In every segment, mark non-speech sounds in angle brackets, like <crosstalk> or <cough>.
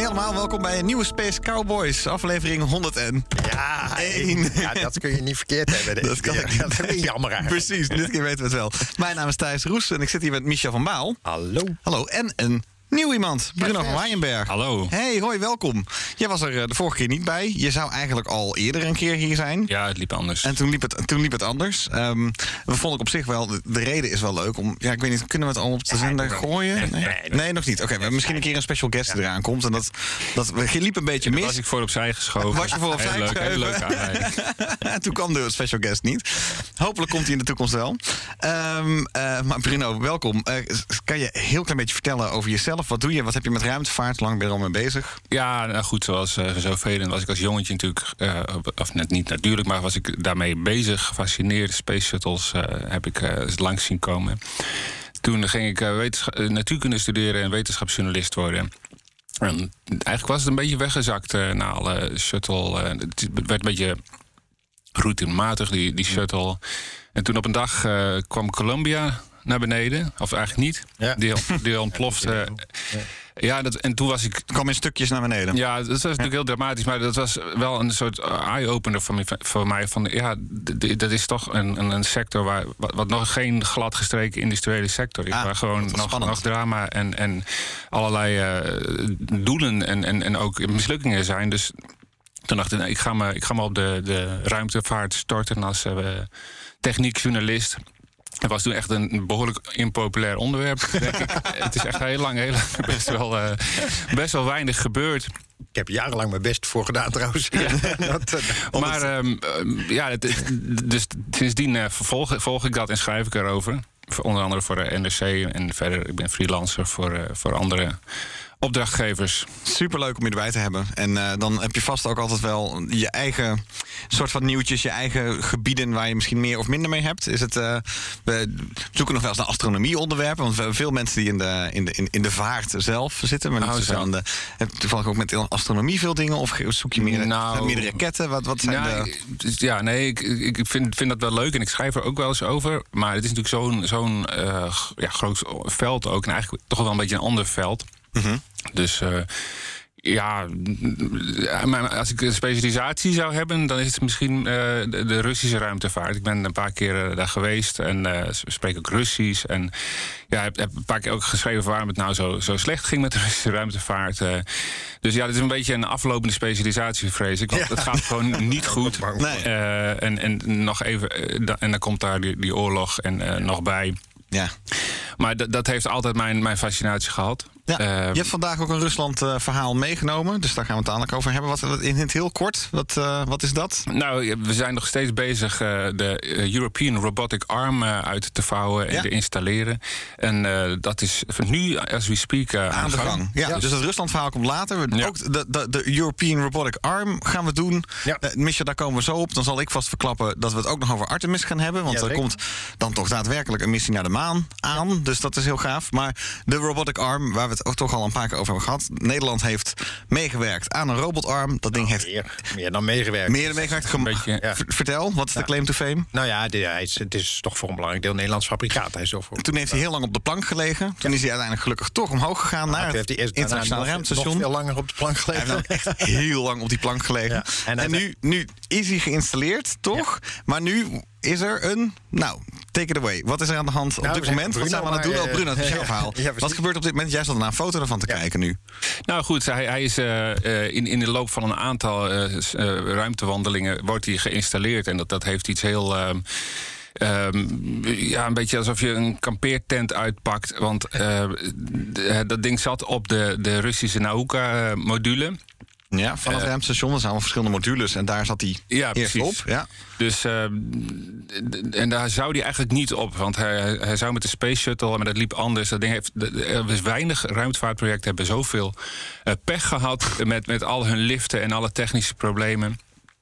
Hey allemaal, welkom bij een nieuwe Space Cowboys, aflevering 100 en... Ja, Eén. ja, dat kun je niet verkeerd hebben. Dat kan ik jammer eigenlijk. Precies, dit keer weten we het wel. Mijn naam is Thijs Roes en ik zit hier met Michel van Baal. Hallo. Hallo, en een nieuw iemand, Bruno van Weijenberg. Hallo. Hey, hoi, welkom. Jij was er eh, de vorige keer niet bij. Je zou eigenlijk al eerder een keer hier zijn. Ja, het liep anders. En toen liep het, toen liep het anders. Ehm we vonden ik op zich wel, de, de reden is wel leuk om. Ja, ik weet niet, kunnen we het al op de zender gooien? Nee, nee, nee, nog niet. Oké, we- misschien een keer een special guest die eraan komt. En dat, dat we liep een beetje mis. was ik voor opzij geschoven. Was je voor opzij Heel leuk, geschoven? hele leuke aanleiding. <laughs> En toen kwam de special guest niet. Hopelijk komt hij in de toekomst wel. Ehm, eh, maar Bruno, welkom. Eh, kan je een heel klein beetje vertellen over jezelf? Wat doe je? Wat heb je met ruimtevaart? Lang ben je al mee bezig? Ja, nou goed, zoals uh, zoveel was ik als jongetje natuurlijk, uh, of net niet natuurlijk, maar was ik daarmee bezig, gefascineerd. Space shuttles uh, heb ik langs zien komen. Toen ging ik natuurkunde studeren en wetenschapsjournalist worden. En eigenlijk was het een beetje weggezakt na alle shuttle. het werd een beetje routinematig, die, die shuttle. En toen op een dag kwam Columbia naar beneden. Of eigenlijk niet. Ja. Die, die ontplofte. Ja, dat, en toen was ik. kwam in stukjes naar beneden. Ja, dat was natuurlijk heel dramatisch. Maar dat was wel een soort eye-opener voor, voor mij. Van ja, dat is toch een, een, een sector waar. Wat, wat, nog geen gladgestreken industriële sector is. Ah, waar gewoon nog, spannend. nog drama en, en allerlei uh, doelen en, en, en ook mislukkingen zijn. Dus toen dacht ik, ik ga me, ik ga me op de, de ruimtevaart storten als uh, techniekjournalist. Het was toen echt een behoorlijk impopulair onderwerp, denk ik. <laughs> Het is echt heel lang, heel lang <laughs> best, wel, uh, best wel weinig gebeurd. Ik heb jarenlang mijn best voor gedaan trouwens. Ja. <laughs> dat, uh, maar um, uh, ja, het, dus sindsdien uh, volg, volg, ik dat en schrijf ik erover. Onder andere voor de NRC en verder, ik ben freelancer voor, voor andere opdrachtgevers. Superleuk om je erbij te hebben. En uh, dan heb je vast ook altijd wel je eigen soort van nieuwtjes, je eigen gebieden waar je misschien meer of minder mee hebt. Is het, uh, we zoeken nog wel eens naar astronomie-onderwerpen, want we hebben veel mensen die in de, in de, in, de vaart zelf zitten. Maar Oh, zo aan de, toevallig ook met astronomie veel dingen of zoek je meer, nou, meerdere raketten? Wat, wat zijn nou, de... Ja, nee, ik, ik vind, vind dat wel leuk en ik schrijf er ook wel eens over. Maar het is natuurlijk zo'n zo'n uh, ja, groot veld ook. En eigenlijk toch wel een beetje een ander veld. Mm -hmm. Dus uh, ja, als ik een specialisatie zou hebben, dan is het misschien uh, de, de, Russische ruimtevaart. Ik ben een paar keer uh, daar geweest en uh, spreek ook Russisch. En ja, heb, heb een paar keer ook geschreven waarom het nou zo, zo slecht ging met de <laughs> Russische ruimtevaart. dus ja, het is een beetje een aflopende specialisatie, vrees ik. Want ja. het gaat gewoon <laughs> niet goed. Nee. en, en nog even, en dan komt daar die, die oorlog en nog bij. Ja. Maar dat heeft altijd mijn, mijn fascinatie gehad. Ja, uh, je hebt vandaag ook een Rusland-verhaal uh, meegenomen. Dus daar gaan we het dadelijk over hebben. Wat, wat in het heel kort, wat, uh, wat is dat? Nou, we zijn nog steeds bezig de European Robotic Arm uit te vouwen en Ja. te installeren. En dat is nu, as we speak, aan de gang. Ja, dus het Rusland-verhaal komt later. We. Ook de, de, de European Robotic Arm gaan we doen. Ja. Uh, Misha, daar komen we zo op. Dan zal ik vast verklappen dat we het ook nog over Artemis gaan hebben. Want Ja, er komt dan toch daadwerkelijk een missie naar de maan aan. Dus dat is heel gaaf. Maar de Robotic Arm, waar we het ook toch al een paar keer over hebben gehad. Nederland heeft meegewerkt aan een robotarm. Dat ding heeft Meer, meer dan meegewerkt. meer dan meegewerkt. Beetje, ja. Vertel, wat is de claim to fame? Nou ja, de- hij is, het is toch voor een belangrijk deel Nederlands fabrikaat. Hij is zo voor. Toen heeft hij heel lang op de plank gelegen. Toen is hij uiteindelijk gelukkig toch omhoog gegaan naar Toen het heeft hij eerst daarna internationale ruimtestation. Nog veel langer op de plank Hij heeft gelegen. nou echt heel lang op die plank gelegen. Ja, En, en nu, nu is hij geïnstalleerd, toch? Maar nu is er een... Nou, take it away. Wat is er aan de hand op Nou, dit moment? Wat Bruno, zijn we aan het doen? Oh, Bruno, het <laughs> verhaal. ja. Wat gebeurt op dit moment? Jij zat naar een foto ervan te Ja. kijken nu. Nou goed, hij, hij is eh, eh, in, in de loop van een aantal ruimtewandelingen wordt hij geïnstalleerd. En dat, dat heeft iets heel. ehm, ehm, ja, een beetje alsof je een kampeertent uitpakt. Want dat ding zat op de, de Russische Nauka-module. Ja, van het Eh, ruimtestation. Er zijn allemaal verschillende modules. En daar zat hij Ja, eerst precies. op. Ja. Dus, eh, en daar zou hij eigenlijk niet op. Want hij, hij zou met de Space Shuttle, maar dat liep anders. Dat ding heeft, er is weinig ruimtevaartprojecten hebben zoveel eh, pech gehad met, met al hun liften en alle technische problemen.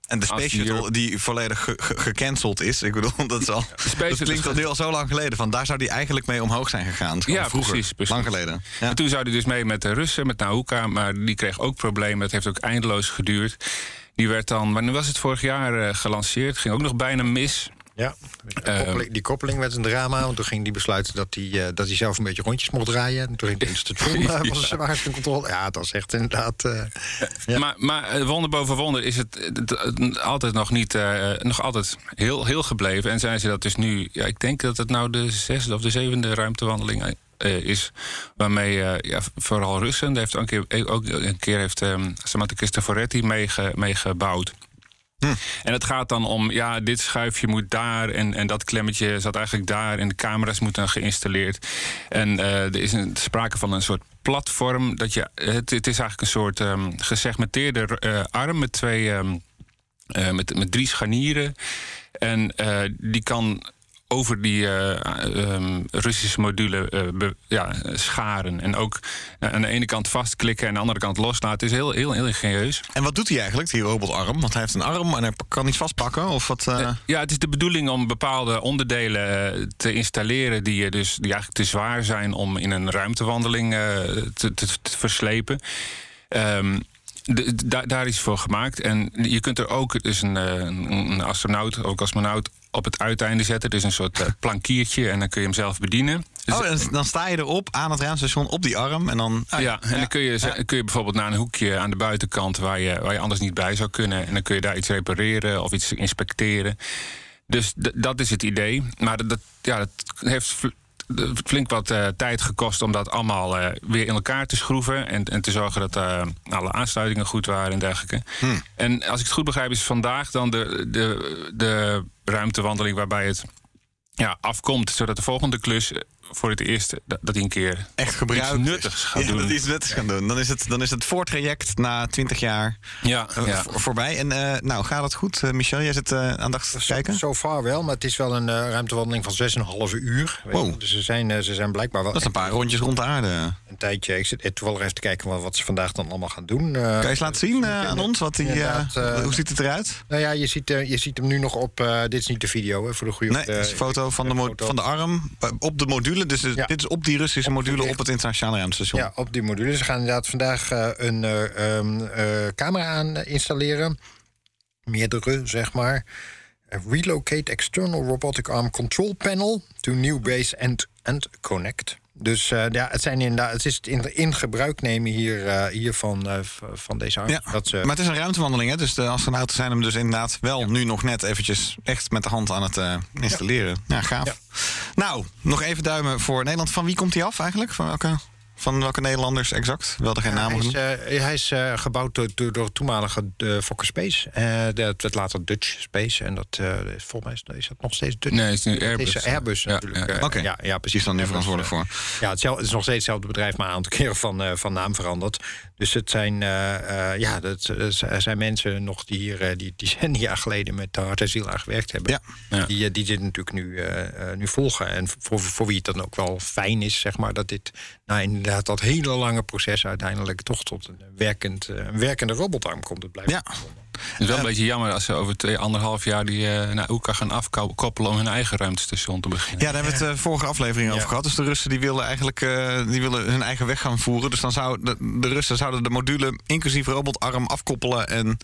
En de Space die Shuttle hier- die volledig ge- ge- gecanceld is. Ik bedoel, dat, is al, dat klinkt al nu zo lang geleden. Van daar zou die eigenlijk mee omhoog zijn gegaan. Ja, vroeger, precies, precies. Lang geleden. Ja. En toen zou hij dus mee met de Russen, met Nauka, maar die kreeg ook problemen. Het heeft ook eindeloos geduurd. Die werd dan, wanneer was het vorig jaar eh, gelanceerd? Ging ook nog bijna mis. Ja, die koppeling, die koppeling werd een drama. Want toen ging hij besluiten dat hij, eh, dat hij zelf een beetje rondjes mocht draaien. En toen ging het station, eh, <laughs> was er zwaar in controle. Ja, dat was echt inderdaad... eh, Ja. Maar, maar eh, wonder boven wonder is het, altijd nog niet, eh, nog altijd heel, heel gebleven. En zijn ze dat dus nu, ja, ik denk dat het nou de zesde of de zevende ruimtewandeling eh, is. Waarmee eh, ja, vooral Russen, daar heeft ook een keer, ook een keer heeft um, Samantha Cristoforetti meege- meegebouwd. En het gaat dan om, ja, dit schuifje moet daar en, en dat klemmetje zat eigenlijk daar en de camera's moeten geïnstalleerd. En eh, er is een, sprake van een soort platform. Dat je, het, het is eigenlijk een soort ehm, gesegmenteerde eh, arm met twee, ehm, eh, met, met drie scharnieren. En die kan over die eh, ehm, Russische module eh, be- ja, scharen. En ook eh, aan de ene kant vastklikken en aan de andere kant loslaten. Het is heel, heel, heel ingenieus. En wat doet hij eigenlijk, die robotarm? Want hij heeft een arm en hij kan iets vastpakken. Of wat, Ja, het is de bedoeling om bepaalde onderdelen te installeren die, je dus, die eigenlijk te zwaar zijn om in een ruimtewandeling te, te, te verslepen. Ehm, de- da- daar is het voor gemaakt. En je kunt er ook dus een, een, een astronaut, ook cosmonaut, op het uiteinde zetten. Dus een soort eh, plankiertje en dan kun je hem zelf bedienen. Dus- oh, en dan sta je erop aan het ruimtestation op die arm. En dan, ah, ja, en dan kun je, kun je bijvoorbeeld naar een hoekje aan de buitenkant waar je, waar je anders niet bij zou kunnen. En dan kun je daar iets repareren of iets inspecteren. Dus dat is het idee. Maar dat, ja, dat heeft flink wat eh, tijd gekost om dat allemaal eh, weer in elkaar te schroeven. En, en te zorgen dat eh, alle aansluitingen goed waren en dergelijke. En als ik het goed begrijp, is vandaag dan de, de, de ruimtewandeling waarbij het ja, afkomt. Zodat de volgende klus voor het eerst dat, dat hij een keer echt gebruikt. iets nuttigs gaat ja, doen. dat iets nuttigs gaan doen. Dan is het, dan is het voortraject na 20 jaar Ja, eh, ja. voor- voorbij. En eh, nou, gaat het goed? Eh, Michel, jij zit eh, aandachtig te kijken? Zo far wel, maar het is wel een eh, ruimtewandeling van 6,5 uur. Wow. Dus ze zijn, ze zijn blijkbaar wel Dat is een paar rondjes rond de aarde. een tijdje. Ik zit toevallig even te kijken wat, wat ze vandaag dan allemaal gaan doen. Eh, Kan je eens laten zien eh, aan ons? Wat die, hoe ziet het eruit? Nou ja, je ziet, je ziet hem nu nog op. eh, dit is niet de video hè, voor de goede. Nee, dit is een foto van de, foto. van de arm op de module. Dus Ja. dit is op die Russische module op het internationale ruimtestation. Ja, op die module. Ze gaan inderdaad vandaag eh, een eh, ehm, eh, camera aan installeren. Meerdere, zeg maar. Relocate external robotic arm control panel to new base and, and connect. Dus eh, ja, het, zijn inderdaad, het is het in, in gebruik nemen hier, eh, hier van, eh, van deze arm. Ja, Dat ze, maar het is een ruimtewandeling, hè? dus de astronauten zijn hem dus inderdaad wel nu nog net eventjes echt met de hand aan het installeren. Ja, gaaf. Ja. Nou, nog even duimen voor Nederland. Van wie komt hij af eigenlijk? Van welke, van welke Nederlanders exact? Wel er geen Ja, namen hij is, eh, hij is eh, gebouwd door, door, door het toenmalige uh, Fokker Space. Eh, dat werd later Dutch Space. En dat, eh, is- volgens mij is, dat nog steeds Dutch. Nee, het is nu Airbus. Het is Airbus Ja, natuurlijk. ja, ja. eh, Oké. ja, ja, Die precies. is dan nu verantwoordelijk eh, voor. Ja, het is nog steeds hetzelfde bedrijf, maar een aantal keren van, eh, van naam veranderd. Dus het zijn, eh, eh, ja, dat, eh, er zijn mensen nog die hier eh, die decennia <laughs> geleden met hart en ziel aan gewerkt hebben. Ja. Ja. Die, eh, die dit natuurlijk nu, eh, eh, nu volgen. En voor, voor wie het dan ook wel fijn is, zeg maar, dat dit nou inderdaad dat hele lange proces uiteindelijk toch tot een werkend, eh, een werkende robotarm komt. Het blijft Ja. Het is wel een beetje jammer als ze over twee, anderhalf jaar die eh naar Oeka gaan afkoppelen om hun eigen ruimtestation te beginnen. Ja, daar hebben we het de vorige aflevering over gehad. Dus de Russen die willen eigenlijk eh, die willen hun eigen weg gaan voeren. Dus dan zou de, de Russen zouden de module inclusief robotarm afkoppelen en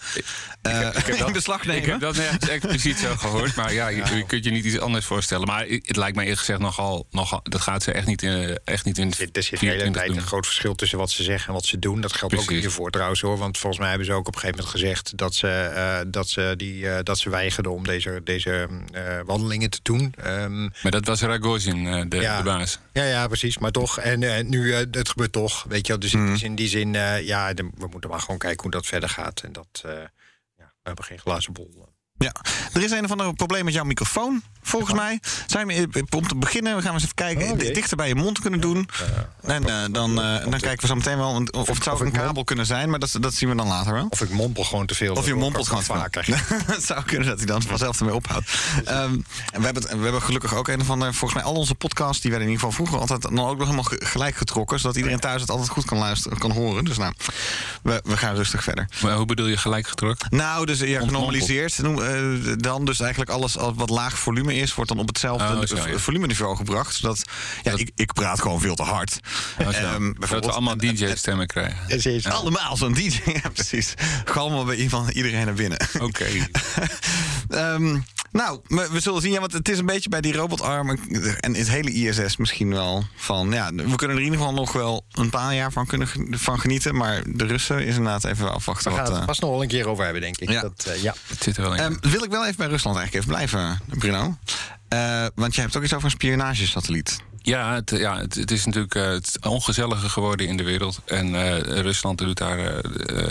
eh, in beslag nemen. Ik heb <laughs> dat nergens expliciet zo gehoord, maar ja, je, je kunt je niet iets anders voorstellen. Maar het lijkt mij eerlijk gezegd nogal, nogal dat gaat ze echt niet in, echt niet in Er zit- Er zit de hele 24 tijd een groot verschil tussen wat ze zeggen en wat ze doen. Dat geldt ook Precies. hiervoor trouwens hoor. Want volgens mij hebben ze ook op een gegeven moment gezegd dat ze, eh, dat ze, die, eh, dat ze weigerden om deze, deze eh, wandelingen te doen. Ehm, Maar dat was Ragozin, de, Ja. de baas. ja, ja, precies. Maar toch. En nu, het gebeurt toch. Weet je wel. Dus Mhm. het is in die zin, ja, we moeten maar gewoon kijken hoe dat verder gaat. En dat, ja, we hebben geen glazen bol. Ja, er is een of ander probleem met jouw microfoon. volgens mij. Zijn we, eh, om te beginnen gaan we eens even kijken. Oh, dichter bij je mond kunnen doen. En eh, dan, eh, dan kijken we zo meteen wel. Of het zou of een mond- kabel kunnen zijn, maar dat, dat zien we dan later wel. Of ik mompel gewoon te veel. Of dat je mompelt gewoon vaker. <laughs> het zou kunnen dat hij dan vanzelf ermee ophoudt. <laughs> Ehm, en we, hebben we hebben gelukkig ook een of andere... Volgens mij al onze podcasts, die werden in ieder geval vroeger altijd... dan ook nog helemaal ge- gelijk getrokken... zodat iedereen thuis het altijd goed kan luisteren, kan horen. Dus nou, we, we gaan rustig verder. Maar hoe bedoel je gelijk getrokken? Nou, dus ja, genormaliseerd. noem, dan dus eigenlijk alles al wat laag volume is... wordt dan op hetzelfde Oh, zo, v- ja. volumeniveau gebracht. Zodat, ja, Dat- ik, ik praat gewoon veel te hard. Oh. Ehm, dat we allemaal DJ-stemmen krijgen. Precies. Allemaal zo'n DJ, <laughs> ja precies. Galmen bij iemand, iedereen naar binnen. Oké. <laughs> Ehm, nou, we, we zullen zien. Ja, want het is een beetje bij die robotarm en het hele ISS misschien wel van. Ja, we kunnen er in ieder geval nog wel een paar jaar van, kunnen, van genieten. Maar de Russen is inderdaad even afwachten. We Wat, gaan het eh, er vast nog wel een keer over hebben, denk ik. Ja. Dat, eh, ja. Het zit er wel in. ehm, wil ik wel even bij Rusland eigenlijk even blijven, Bruno? Eh, want jij hebt ook iets over een spionagesatelliet. Ja, het, ja het, het is natuurlijk eh, het ongezelliger geworden in de wereld. En eh, Rusland doet daar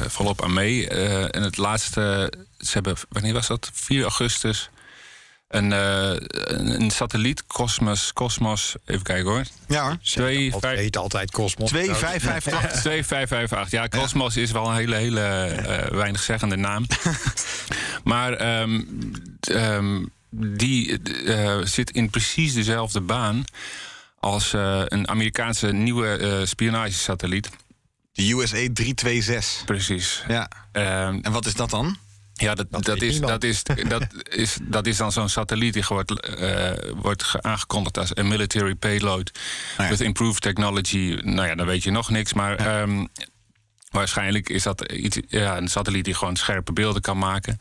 volop aan mee. Eh, en het laatste, ze hebben, wanneer was dat? 4 augustus. Een, eh, een, een satelliet, Cosmos, Cosmos, even kijken hoor. Ja hoor. Twee, Het vijf, heet altijd Cosmos. 2558. 2558. <laughs> Ja, Cosmos is wel een hele, hele eh, weinigzeggende naam. <laughs> maar ehm, ehm, die eh, zit in precies dezelfde baan als eh, een Amerikaanse nieuwe eh spionagesatelliet. De USA 326. Precies. Ja. Ehm, En wat is dat dan? Ja, dat, dat, weet is, niemand. dat, is, <laughs> dat, is, dat is dan zo'n satelliet die wordt, eh, wordt ge- aangekondigd als een military payload ja. with improved technology. Nou ja, dan weet je nog niks. Maar ehm, waarschijnlijk is dat iets, ja, een satelliet die gewoon scherpe beelden kan maken.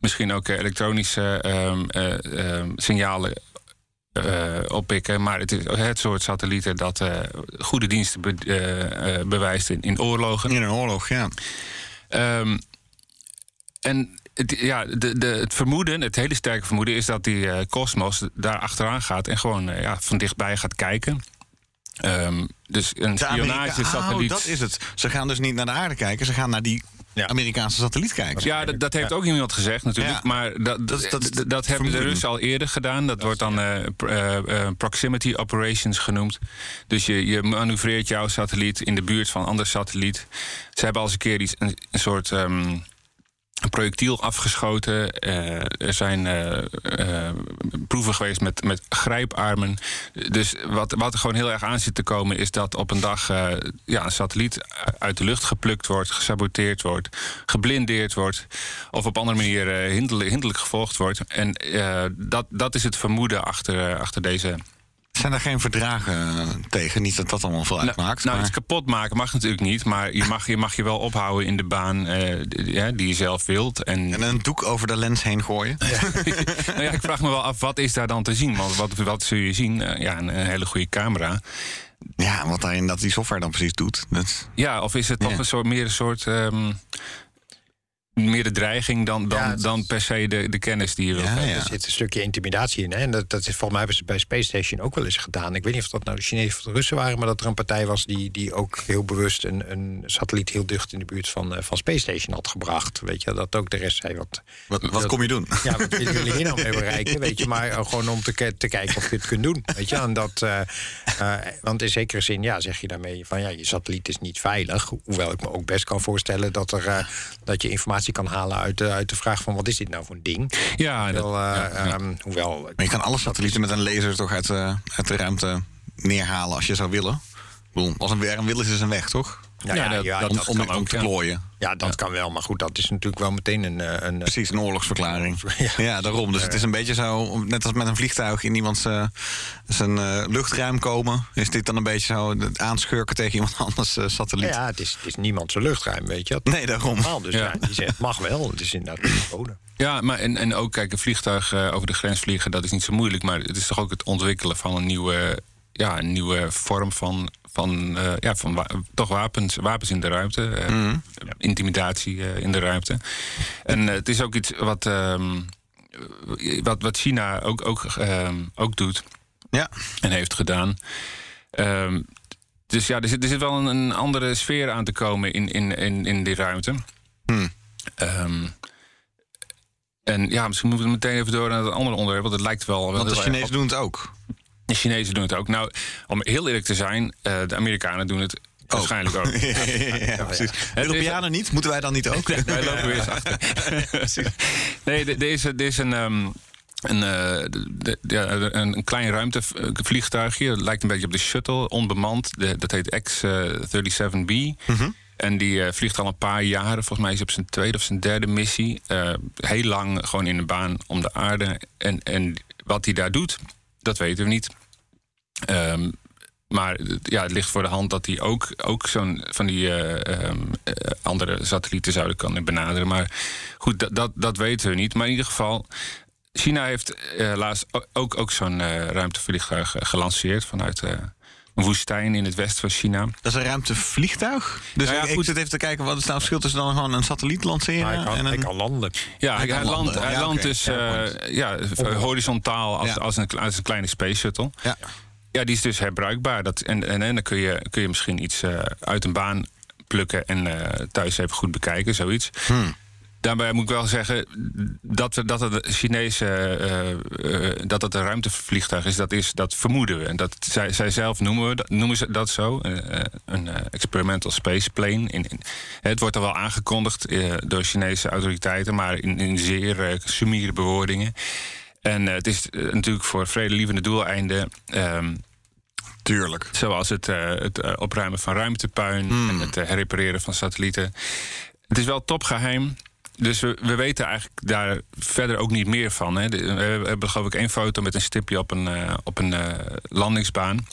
Misschien ook eh, elektronische ehm, eh, ehm, signalen oppikken. Maar het is het soort satellieten dat goede diensten be- bewijst in, in oorlogen. In een oorlog, ja. Ehm, en het, ja, de, de, het vermoeden, het hele sterke vermoeden, is dat die eh, Cosmos daar achteraan gaat en gewoon eh, ja, van dichtbij gaat kijken. Ehm, dus een spionagesatelliet. Oh, dat is het. Ze gaan dus niet naar de aarde kijken, ze gaan naar die Ja. Amerikaanse satelliet kijken. Ja, dat, dat heeft ook iemand gezegd natuurlijk. Ja. Maar dat, dat, Dat hebben de. Russen al eerder gedaan. Dat, wordt dan eh, pr- proximity operations genoemd. Dus je, je manoeuvreert jouw satelliet in de buurt van een ander satelliet. Ze hebben al eens een keer iets, een, een soort ehm, een projectiel afgeschoten. Eh, er zijn eh, eh, proeven geweest met, met grijparmen. Dus wat, wat er gewoon heel erg aan zit te komen... is dat op een dag ja, een satelliet uit de lucht geplukt wordt... gesaboteerd wordt, geblindeerd wordt... of op andere manier hinderlijk, gevolgd wordt. En dat, dat is het vermoeden achter, achter deze... Zijn er geen verdragen eh, tegen? Niet dat dat allemaal veel Nou, uitmaakt. nou, iets kapot maken mag natuurlijk niet... maar je mag je, mag je wel ophouden in de baan eh, die, ja, die je zelf wilt. En, En een doek over de lens heen gooien. <laughs> nou ja, ik vraag me wel af, wat is daar dan te zien? Want wat, wat zul je zien? Eh, ja, een, een hele goede camera. Ja, wat daarin dat die software dan precies doet. Dat... Ja, of is het toch Ja. een soort, meer een soort... ehm, meer de dreiging dan, dan, Ja, dan per se de, de kennis die je wilt Ja, hebben. ja. Er zit een stukje intimidatie in. Hè? En dat, dat is, volgens mij hebben ze bij Space Station ook wel eens gedaan. Ik weet niet of dat nou de Chinezen of de Russen waren... maar dat er een partij was die, die ook heel bewust... een, een satelliet heel dicht in de buurt van, eh, van Space Station had gebracht. Weet je, dat ook de rest zei... wat, Wat, wat dat- kom je doen? Ja, wat willen jullie hier nou mee <laughs> bereiken? Weet je, maar eh, gewoon om te, ke- te kijken of je het kunt doen. Weet je, en dat, eh, eh, want in zekere zin ja, zeg je daarmee van ja, je satelliet is niet veilig. Hoewel ik me ook best kan voorstellen dat, er, eh, dat je informatie kan halen uit, de- uit de vraag van wat is dit nou voor een ding? Ja, dat, Wel, eh, ja, ja. ehm, hoewel, Maar je kan alle satellieten met een laser toch uit, eh, uit de ruimte neerhalen als je zou willen. Ik bedoel, als een weer een wil is, is een weg, toch? ja, ja, dat- ja, dat- om dat, om, kan om ook, te ja. klooien. Ja, dat kan wel. Maar goed, dat is natuurlijk wel meteen een... eh, een eh, Precies, een oorlogsverklaring. <laughs> Ja. Ja, daarom. Dus het is een beetje zo, net als met een vliegtuig in iemands eh, zijn luchtruim komen. Is dit dan een beetje zo het aanschurken tegen iemand <laughs> anders satelliet? ja, het is, het is niemand zijn luchtruim, weet je. Dat Nee, daarom. normaal, dus Ja. ja. die zegt mag wel. Het is inderdaad verboden. Ja, maar en, en ook, kijk, een vliegtuig over de grens vliegen, dat is niet zo moeilijk. Maar het is toch ook het ontwikkelen van een nieuwe, ja, een nieuwe vorm van, van, eh, ja, van wa- toch wapens, wapens in de ruimte. eh, Intimidatie eh, in de ruimte. En het is ook iets wat, ehm, wat, wat China ook, ook, ehm, ook doet Ja. en heeft gedaan. Ehm, dus ja, er zit, er zit wel een, een andere sfeer aan te komen in, in, in, in die ruimte. Hmm. En ja, misschien moeten we meteen even door naar het andere onderwerp, want het lijkt wel. wel Want de Chinezen doen het ook. De Chinezen doen het ook. Nou, om heel eerlijk te zijn, eh, de Amerikanen doen het waarschijnlijk ook. <laughs> ja, precies. Europeanen niet? Moeten wij dan niet ook? Wij lopen weer eens <laughs> achter. <laughs> nee, er is, er is een, ehm, een, eh, de- ja, een, klein ruimtevliegtuigje. Het lijkt een beetje op de shuttle, onbemand. De, dat heet X-37B. En die eh, vliegt al een paar jaren. Volgens mij is hij op zijn tweede of zijn derde missie. Eh, heel lang gewoon in de baan om de aarde. En, en wat hij daar doet, dat weten we niet. Ehm, maar eh, ja, het ligt voor de hand dat hij ook, ook zo'n van die eh, ehm, eh, andere satellieten zouden kunnen benaderen. Maar goed, dat, dat, dat weten we niet. Maar in ieder geval, China heeft eh, laatst o- ook, ook zo'n eh, ruimtevliegtuig eh, gelanceerd vanuit eh, een woestijn in het westen van China. Dat is een ruimtevliegtuig. Dus Nou ja, ik, goed. zit even te kijken wat is nou het verschil tussen dan gewoon een satelliet lanceren hij kan, en hij een. kan landen. Ja, Hij hij, kan landt, landen. hij Ja, landt oké. dus Ja, eh, ja, horizontaal als, Ja. als, een, als een kleine space shuttle. Ja. Ja, die is dus herbruikbaar. Dat, en, en, en dan kun je, kun je misschien iets eh, uit een baan plukken en eh, thuis even goed bekijken, zoiets. Daarbij moet ik wel zeggen dat, dat het een Chinese eh, dat het een ruimtevliegtuig is, dat, is, dat vermoeden we. En dat zij, zij zelf noemen, we, dat- noemen ze dat zo, eh, een experimental space plane. In, in- het wordt al wel aangekondigd door Chinese autoriteiten, maar in, in zeer sumiere bewoordingen. En het is natuurlijk voor vredelievende doeleinden. ehm, Tuurlijk. Zoals het, het opruimen van ruimtepuin en het herrepareren van satellieten. Het is wel topgeheim. Dus we, we weten eigenlijk daar verder ook niet meer van. Hè. We hebben geloof ik één foto met een stipje op een, eh, op een eh, landingsbaan.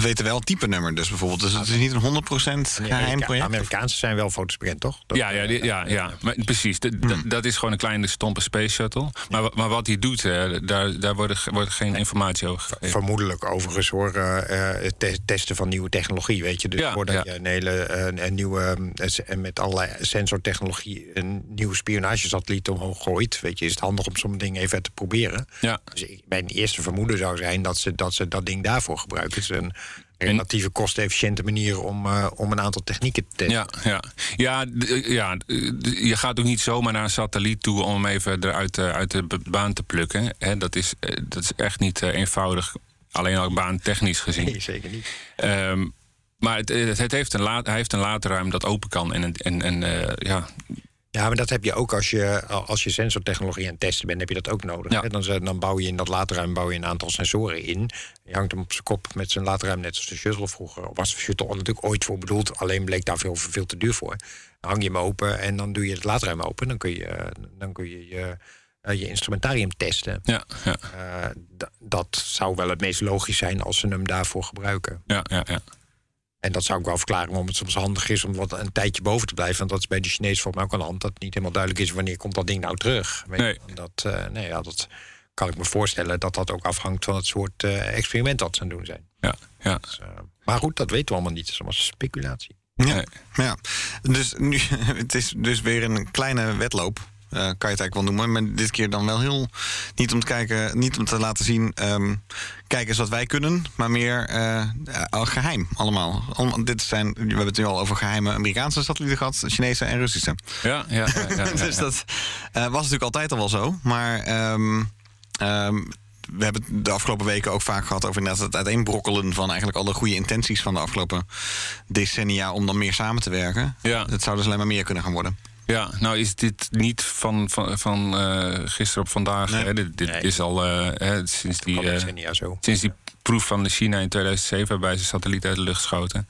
We weten wel het type nummer dus bijvoorbeeld. Dus het is niet een 100% De geheim project. Amerikaanse zijn wel foto's bekend, toch? Dat- Ja, ja, die- ja, ja. Maar precies. d- Dat is gewoon een kleine stompe space shuttle. Maar, wa- maar wat hij doet, eh, daar, daar wordt, wordt geen informatie over gegeven. Vermoedelijk overigens hoor, eh, eh, het te- testen van nieuwe technologie, weet je. Dus Ja, voordat ja. je een hele eh, een nieuwe, eh, s- en met allerlei sensortechnologie, een nieuwe spionagesatelliet omhoog gooit, weet je, is het handig om zo'n ding even te proberen. Ja. Dus ik, mijn eerste vermoeden zou zijn dat ze dat, ze dat ding daarvoor gebruiken. Het is een relatieve kostefficiënte manier om, eh, om een aantal technieken te testen. Ja, ja. Ja, d- ja, d- je gaat ook niet zomaar naar een satelliet toe om hem even eruit eh, uit de baan te plukken. Hè, dat, is, eh, dat is echt niet eh, eenvoudig, alleen al baantechnisch gezien. Nee, zeker niet. Ehm, maar het, het, heeft een laad, hij heeft een laadruim dat open kan. En, en, en eh, ja, Ja, maar dat heb je ook als je, als je sensortechnologie aan het testen bent, heb je dat ook nodig. Ja. Dan, dan bouw je in dat laadruim bouw je een aantal sensoren in. Je hangt hem op zijn kop met zijn laadruim, net als de shuttle vroeger. Of was de shuttle natuurlijk ooit voor bedoeld, alleen bleek daar veel, veel te duur voor. Dan hang je hem open en dan doe je het laadruim open. Dan kun je dan kun je, je, eh, je instrumentarium testen. ja, ja, Eh, dat zou wel het meest logisch zijn als ze hem daarvoor gebruiken. ja, ja, ja. En dat zou ik wel verklaren waarom het soms handig is om wat een tijdje boven te blijven. Want dat is bij de Chinezen volgens mij ook aan de hand. Dat het niet helemaal duidelijk is wanneer komt dat ding nou terug. Nee. Dat, eh, nee, ja, dat kan ik me voorstellen dat dat ook afhangt van het soort eh, experiment dat ze aan het doen zijn. ja, ja. Dus, eh, maar goed, dat weten we allemaal niet. Het is allemaal speculatie. Ja. Ja. Dus nu, <laughs> het is dus weer een kleine wedloop. Eh, kan je het eigenlijk wel noemen. Maar dit keer dan wel heel. Niet om te kijken, niet om te laten zien. ehm kijk eens wat wij kunnen. Maar meer eh, geheim allemaal. Om, dit zijn, we hebben het nu al over geheime Amerikaanse satellieten gehad, Chinese en Russische. ja, ja, <laughs> ja, dus dat eh, was natuurlijk altijd al wel zo. Maar ehm, ehm, we hebben het de afgelopen weken ook vaak gehad over inderdaad het uiteenbrokkelen van eigenlijk alle goede intenties van de afgelopen decennia om dan meer samen te werken. Ja. Het zou dus alleen maar meer kunnen gaan worden. Ja, nou is dit niet van, van, van eh, gisteren op vandaag. Nee. Hè? Dit, dit Nee. is al eh, hè, sinds, die, eh, sinds die proef van de China in 2007... waarbij ze satellieten uit de lucht schoten.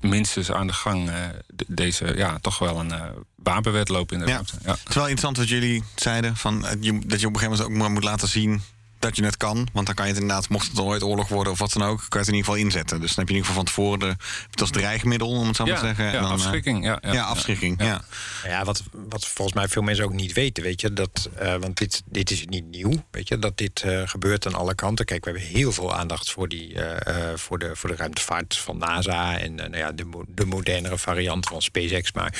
minstens aan de gang de- deze, ja, toch wel een wapenwedloop in de Ja. ruimte. Ja. Het is wel interessant wat jullie zeiden. Van, dat je op een gegeven moment ook maar moet laten zien dat je het kan. Want dan kan je het inderdaad, mocht het ooit oorlog worden of wat dan ook, kan je het in ieder geval inzetten. Dus dan heb je in ieder geval van tevoren de, het als dreigmiddel, om het zo maar Ja, te zeggen. ja, En dan, eh, afschrikking. Ja, ja, Ja, afschrikking. Ja. Ja. Ja, wat, wat volgens mij veel mensen ook niet weten, weet je, dat, eh, want dit, dit is niet nieuw, weet je, dat dit eh, gebeurt aan alle kanten. Kijk, we hebben heel veel aandacht voor, die, eh, eh, voor, de, voor de ruimtevaart van NASA en nou ja, de, de modernere variant van SpaceX. Maar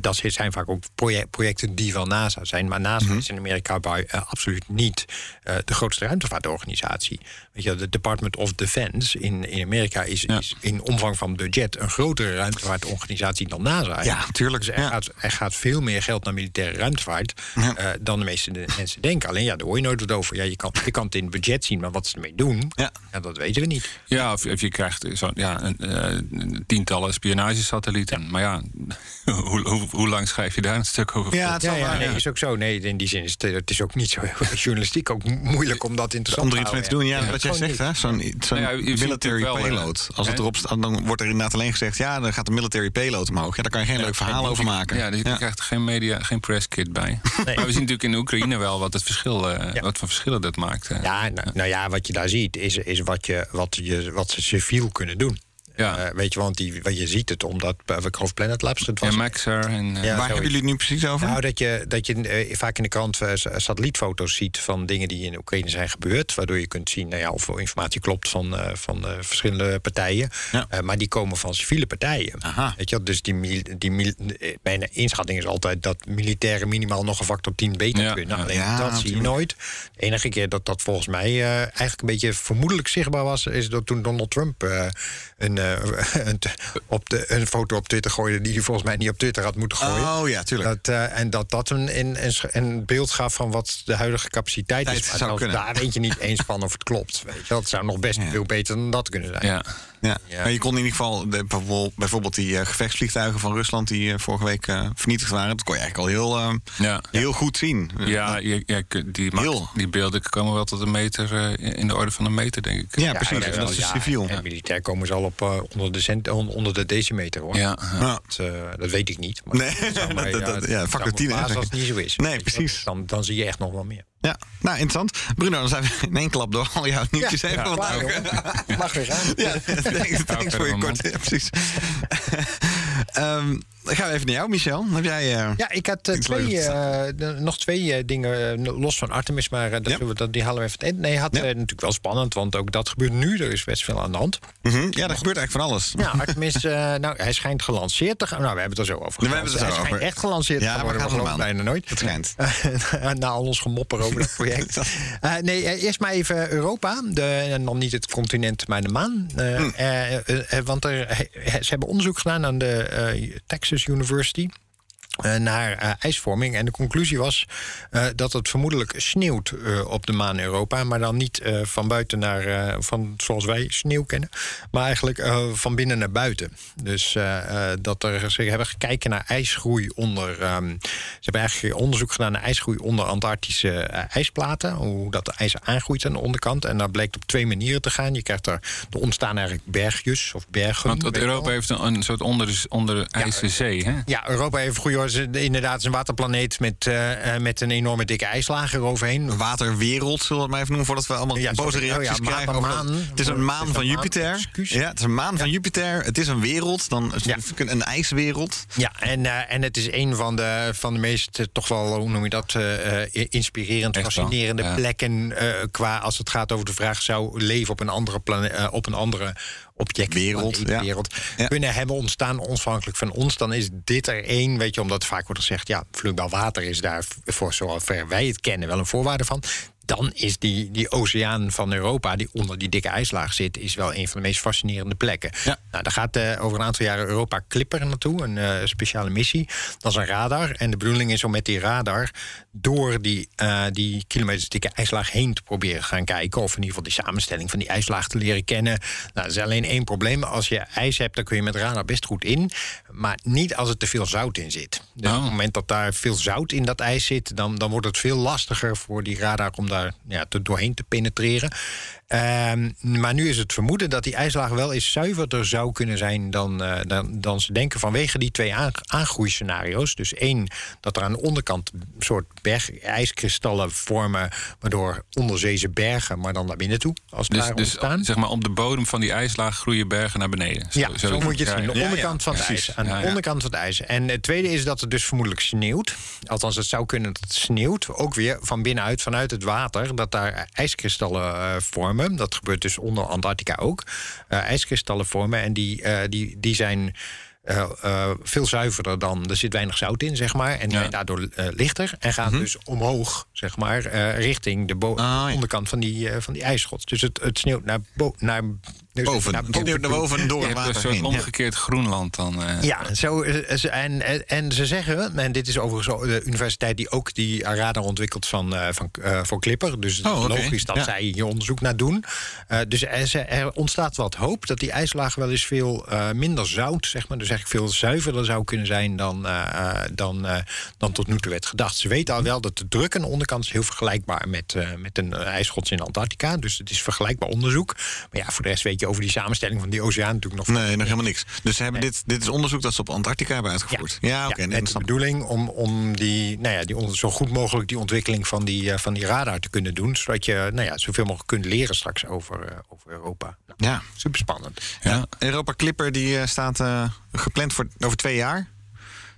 dat zijn vaak ook proje- projecten die van NASA zijn. Maar NASA is in Amerika bij, absoluut niet eh, de grootste ruimtevaartorganisatie. Weet je, de Department of Defense in, in Amerika is, Ja. is in omvang van budget een grotere ruimtevaartorganisatie dan NASA. Ja, tuurlijk. Dus er, Ja. gaat, er gaat veel meer geld naar militaire ruimtevaart Ja. eh, dan de meeste de- mensen denken. Alleen ja, daar hoor je nooit wat over. Ja, je, kan, je kan het in het budget zien, maar wat ze ermee doen, Ja. ja, dat weten we niet. Ja, of, of je krijgt zo, ja, een, eh, tientallen spionagesatellieten. Maar ja, <laughs> hoe, hoe, hoe lang schrijf je daar een stuk over? Ja, het is Ja, nee, is ook zo. Nee, in die zin is het, het is ook niet zo heel <laughs> journalistiek ook mo- moeilijk om dat interessant Om er iets mee te doen, ja, wat jij zegt, hè? Zo'n Nou ja, je ziet military wel, payload. Als het erop staat, dan wordt er inderdaad alleen gezegd... ja, dan gaat de military payload omhoog. Ja, daar kan je geen leuk verhaal over maken. Ja, dus je krijgt geen media, geen presskit bij. Maar we zien natuurlijk in Oekraïne wel wat het verschil, eh, Ja. wat voor verschillen dat maakt. Ja, nou, nou ja, wat je daar ziet is, is wat, je, wat, je, wat ze civiel kunnen doen. Ja. Eh, weet je, want die, wat je ziet het omdat, ik geloof Planet Labs, het was Ja, Maxar en... eh, Ja. Waar hebben jullie het nu precies over? Nou, dat je, dat je eh, vaak in de krant sa- satellietfoto's ziet van dingen die in Oekraïne zijn gebeurd. Waardoor je kunt zien nou ja, of informatie klopt van, van verschillende partijen. Ja. Maar die komen van civiele partijen. Aha. Weet je, dus die, die, mijn inschatting is altijd dat militairen minimaal nog een factor 10 beter Ja, kunnen. Alleen Ja, dat zie je nooit. De enige keer dat dat volgens mij eigenlijk een beetje vermoedelijk zichtbaar was, is dat toen Donald Trump een, <laughs> een, op de, een foto op Twitter gooide die hij volgens mij niet op Twitter had moeten gooien. Oh ja, tuurlijk. Dat, eh, en dat dat een, een, een, beeld gaf van wat de huidige capaciteit Tijd is. Maar zou kunnen. daar weet je niet eens van of het klopt. Weet je. Dat zou nog best veel beter dan dat kunnen zijn. ja. Ja. Ja. Maar je kon in ieder geval de- bijvoorbeeld- bijvoorbeeld die eh, gevechtsvliegtuigen van Rusland die eh, vorige week eh, vernietigd waren, dat kon je eigenlijk al heel, eh, Ja. heel goed zien. Ja, je, je kunt- die, die beelden komen wel tot een meter, eh, in de orde van een meter, denk ik. Ja, precies. dat is dus ja, civiel. En militair komen ze al op onder, de cent, on- onder de decimeter hoor. Ja, ja. Ja. Dat, eh, dat weet ik niet. Maar Nee, <laughs> dat- ja, factor me 10 verbazen hè, als het niet zo is. Nee, precies. Dan, dan zie je echt nog wel meer. Ja, nou interessant. Bruno, dan zijn we in één klap door al jouw nieuwtjes Ja, even. ja, want klaar, Mag weer gaan. Ja, <laughs> thanks, thanks voor je kort. Ja, precies. <laughs> Ehm, dan gaan we even naar jou, Michel. Heb jij... eh, Ja, ik had eh, twee, eh, nog twee dingen los van Artemis, maar dat Ja. we, dat, die halen we even in. Nee, had Ja. natuurlijk wel spannend, want ook dat gebeurt nu. Er is best veel aan de hand. mhm. Ja, er gebeurt eigenlijk van alles. Ja, Artemis, nou, hij schijnt gelanceerd te gaan. Nou, we hebben het er zo over. We hebben het er hij zo schijnt over. echt gelanceerd Ja, te maar worden. het aan. bijna nooit. Het schijnt. <laughs> Na al ons gemopper over dat project. <laughs> Nee, eerst maar even Europa. De, en dan niet het continent, maar de maan. Hm. want er, ze hebben onderzoek gedaan aan de Texas University. Eh, naar eh, ijsvorming. En de conclusie was eh, dat het vermoedelijk sneeuwt op de maan Europa. Maar dan niet van buiten naar, van zoals wij sneeuw kennen. Maar eigenlijk van binnen naar buiten. Dus dat er, ze hebben gekeken naar ijsgroei onder. ehm, ze hebben eigenlijk onderzoek gedaan naar ijsgroei onder Antarctische ijsplaten. Hoe dat ijs aangroeit aan de onderkant. En dat bleek op twee manieren te gaan. Je krijgt er, er ontstaan eigenlijk bergjes of bergen. Want, Europa heeft een, een soort onder, onder ijzeren zee, hè? Ja, Europa heeft goeie ze- inderdaad is een waterplaneet met, eh, eh, met een enorme dikke ijslaag eroverheen. Waterwereld, zullen we het maar even noemen, voordat we allemaal Ja, boze reacties Oh ja, krijgen. over dat- watermaan. het is een maan is van een Jupiter. Ja, het is een maan van Jupiter. Het is een wereld, dan een ijswereld. Ja, en, eh, en het is een van de, van de meest, toch wel, hoe noem je dat, inspirerend, Echt fascinerende plekken. qua als het gaat over de vraag: zou leven op een andere, plane- eh, op een andere object, Wereld, ja. wereld Ja. kunnen hebben ontstaan, onafhankelijk van ons? Dan is dit er één, weet je, omdat vaak wordt gezegd: ja, vloeibaar water is daar voor zover wij het kennen wel een voorwaarde van. Dan is die, die oceaan van Europa, die onder die dikke ijslaag zit, is wel een van de meest fascinerende plekken. Ja. Nou, daar gaat eh, over een aantal jaren Europa Clipper naartoe, een eh, speciale missie. Dat is een radar. En de bedoeling is om met die radar door die, eh, die kilometers dikke ijslaag heen te proberen gaan kijken. Of in ieder geval die samenstelling van die ijslaag te leren kennen. Nou, er is alleen één probleem. Als je ijs hebt, dan kun je met radar best goed in. Maar niet als er te veel zout in zit. Dus Oh. op het moment dat daar veel zout in dat ijs zit, dan, dan wordt het veel lastiger voor die radar om daar ja, te, doorheen te penetreren. Ehm, maar nu is het vermoeden dat die ijslaag wel eens zuiverder zou kunnen zijn dan, eh, dan, dan ze denken vanwege die twee aan, aangroeiscenario's. Dus één, dat er aan de onderkant een soort berg, ijskristallen vormen, waardoor onderzeese bergen, maar dan naar binnen toe, als Dus, daar dus ontstaan. zeg maar op de bodem van die ijslaag groeien bergen naar beneden. Ja, zo, moet je het zien. De onderkant van het ijs. Aan de onderkant van het ijs. En het tweede is dat het dus vermoedelijk sneeuwt. Althans, het zou kunnen dat het sneeuwt. Ook weer van binnenuit, vanuit het water. Dat daar ijskristallen eh, vormen. Dat gebeurt dus onder Antarctica ook. Eh, ijskristallen vormen. En die, eh, die, die zijn. veel zuiverder dan. Er zit weinig zout in, zeg maar. En Ja. zijn daardoor lichter. En gaan dus omhoog zeg maar, richting de Ah, ja. onderkant van die, van die ijsschots. Dus het, het sneeuwt naar, bo- Boven. naar sneeuwt naar boven en door het een water soort heen. Ja. omgekeerd Groenland dan. eh. Ja, zo, eh, en, en, en ze zeggen, en dit is overigens de universiteit die ook die radar ontwikkelt van, eh, van, eh, voor Clipper. Dus Oh, logisch dat Ja. zij hier onderzoek naar doen. Dus er, er ontstaat wat hoop dat die ijslagen wel eens veel minder zout, zeg maar, dus eigenlijk veel zuiverder zou kunnen zijn dan, dan, dan tot nu toe werd gedacht. Ze weten al wel dat de druk aan de onderkant is heel vergelijkbaar met, met een ijsschots in Antarctica. Dus het is vergelijkbaar onderzoek. Maar ja, voor de rest weet je over die samenstelling van die oceaan natuurlijk nog Nee, nog helemaal niks. Dus ze hebben dit, dit is onderzoek dat ze op Antarctica hebben uitgevoerd. Ja, oké. nee, met dat de bedoeling om, om die, nou ja, die, zo goed mogelijk die ontwikkeling van die, eh, van die radar te kunnen doen. Zodat je nou ja, zoveel mogelijk kunt leren straks over, eh, over Europa. Nou, Ja. super spannend. Ja. Europa Clipper die eh, staat gepland voor over twee jaar.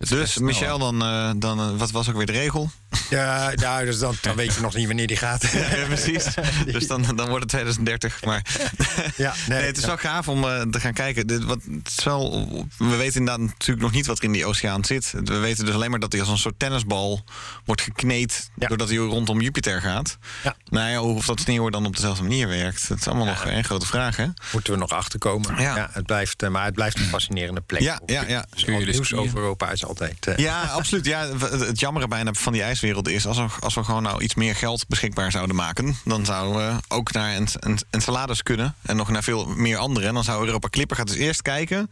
Dus Michel, dan, eh, dan eh, wat was ook weer de regel? Ja, nou, dus dan, dan weet je nog niet wanneer die gaat. <laughs> Ja, precies. <laughs> Dus dan, dan wordt het 2030. Maar <laughs> Ja, nee, nee, het is ja. wel gaaf om eh, te gaan kijken. Dit, wat, het is wel, we weten inderdaad natuurlijk nog niet wat er in die oceaan zit. We weten dus alleen maar dat hij als een soort tennisbal wordt gekneed... Ja. doordat hij rondom Jupiter gaat. Ja. Nou ja, of dat sneeuw dan op dezelfde manier werkt... dat is allemaal nog een grote vraag, hè? Moeten we nog achterkomen. Ja. Ja. het blijft, maar het blijft een fascinerende plek. Ja, ja, ja. Dus nieuws over Europa is altijd... eh, Ja, absoluut. Ja, het jammere bijna van die ijswereld is... Als we, als we gewoon nou iets meer geld beschikbaar zouden maken... dan zouden we ook naar en, en, Enceladus kunnen. En nog naar veel meer andere. En dan zou Europa Clipper gaat dus eerst kijken.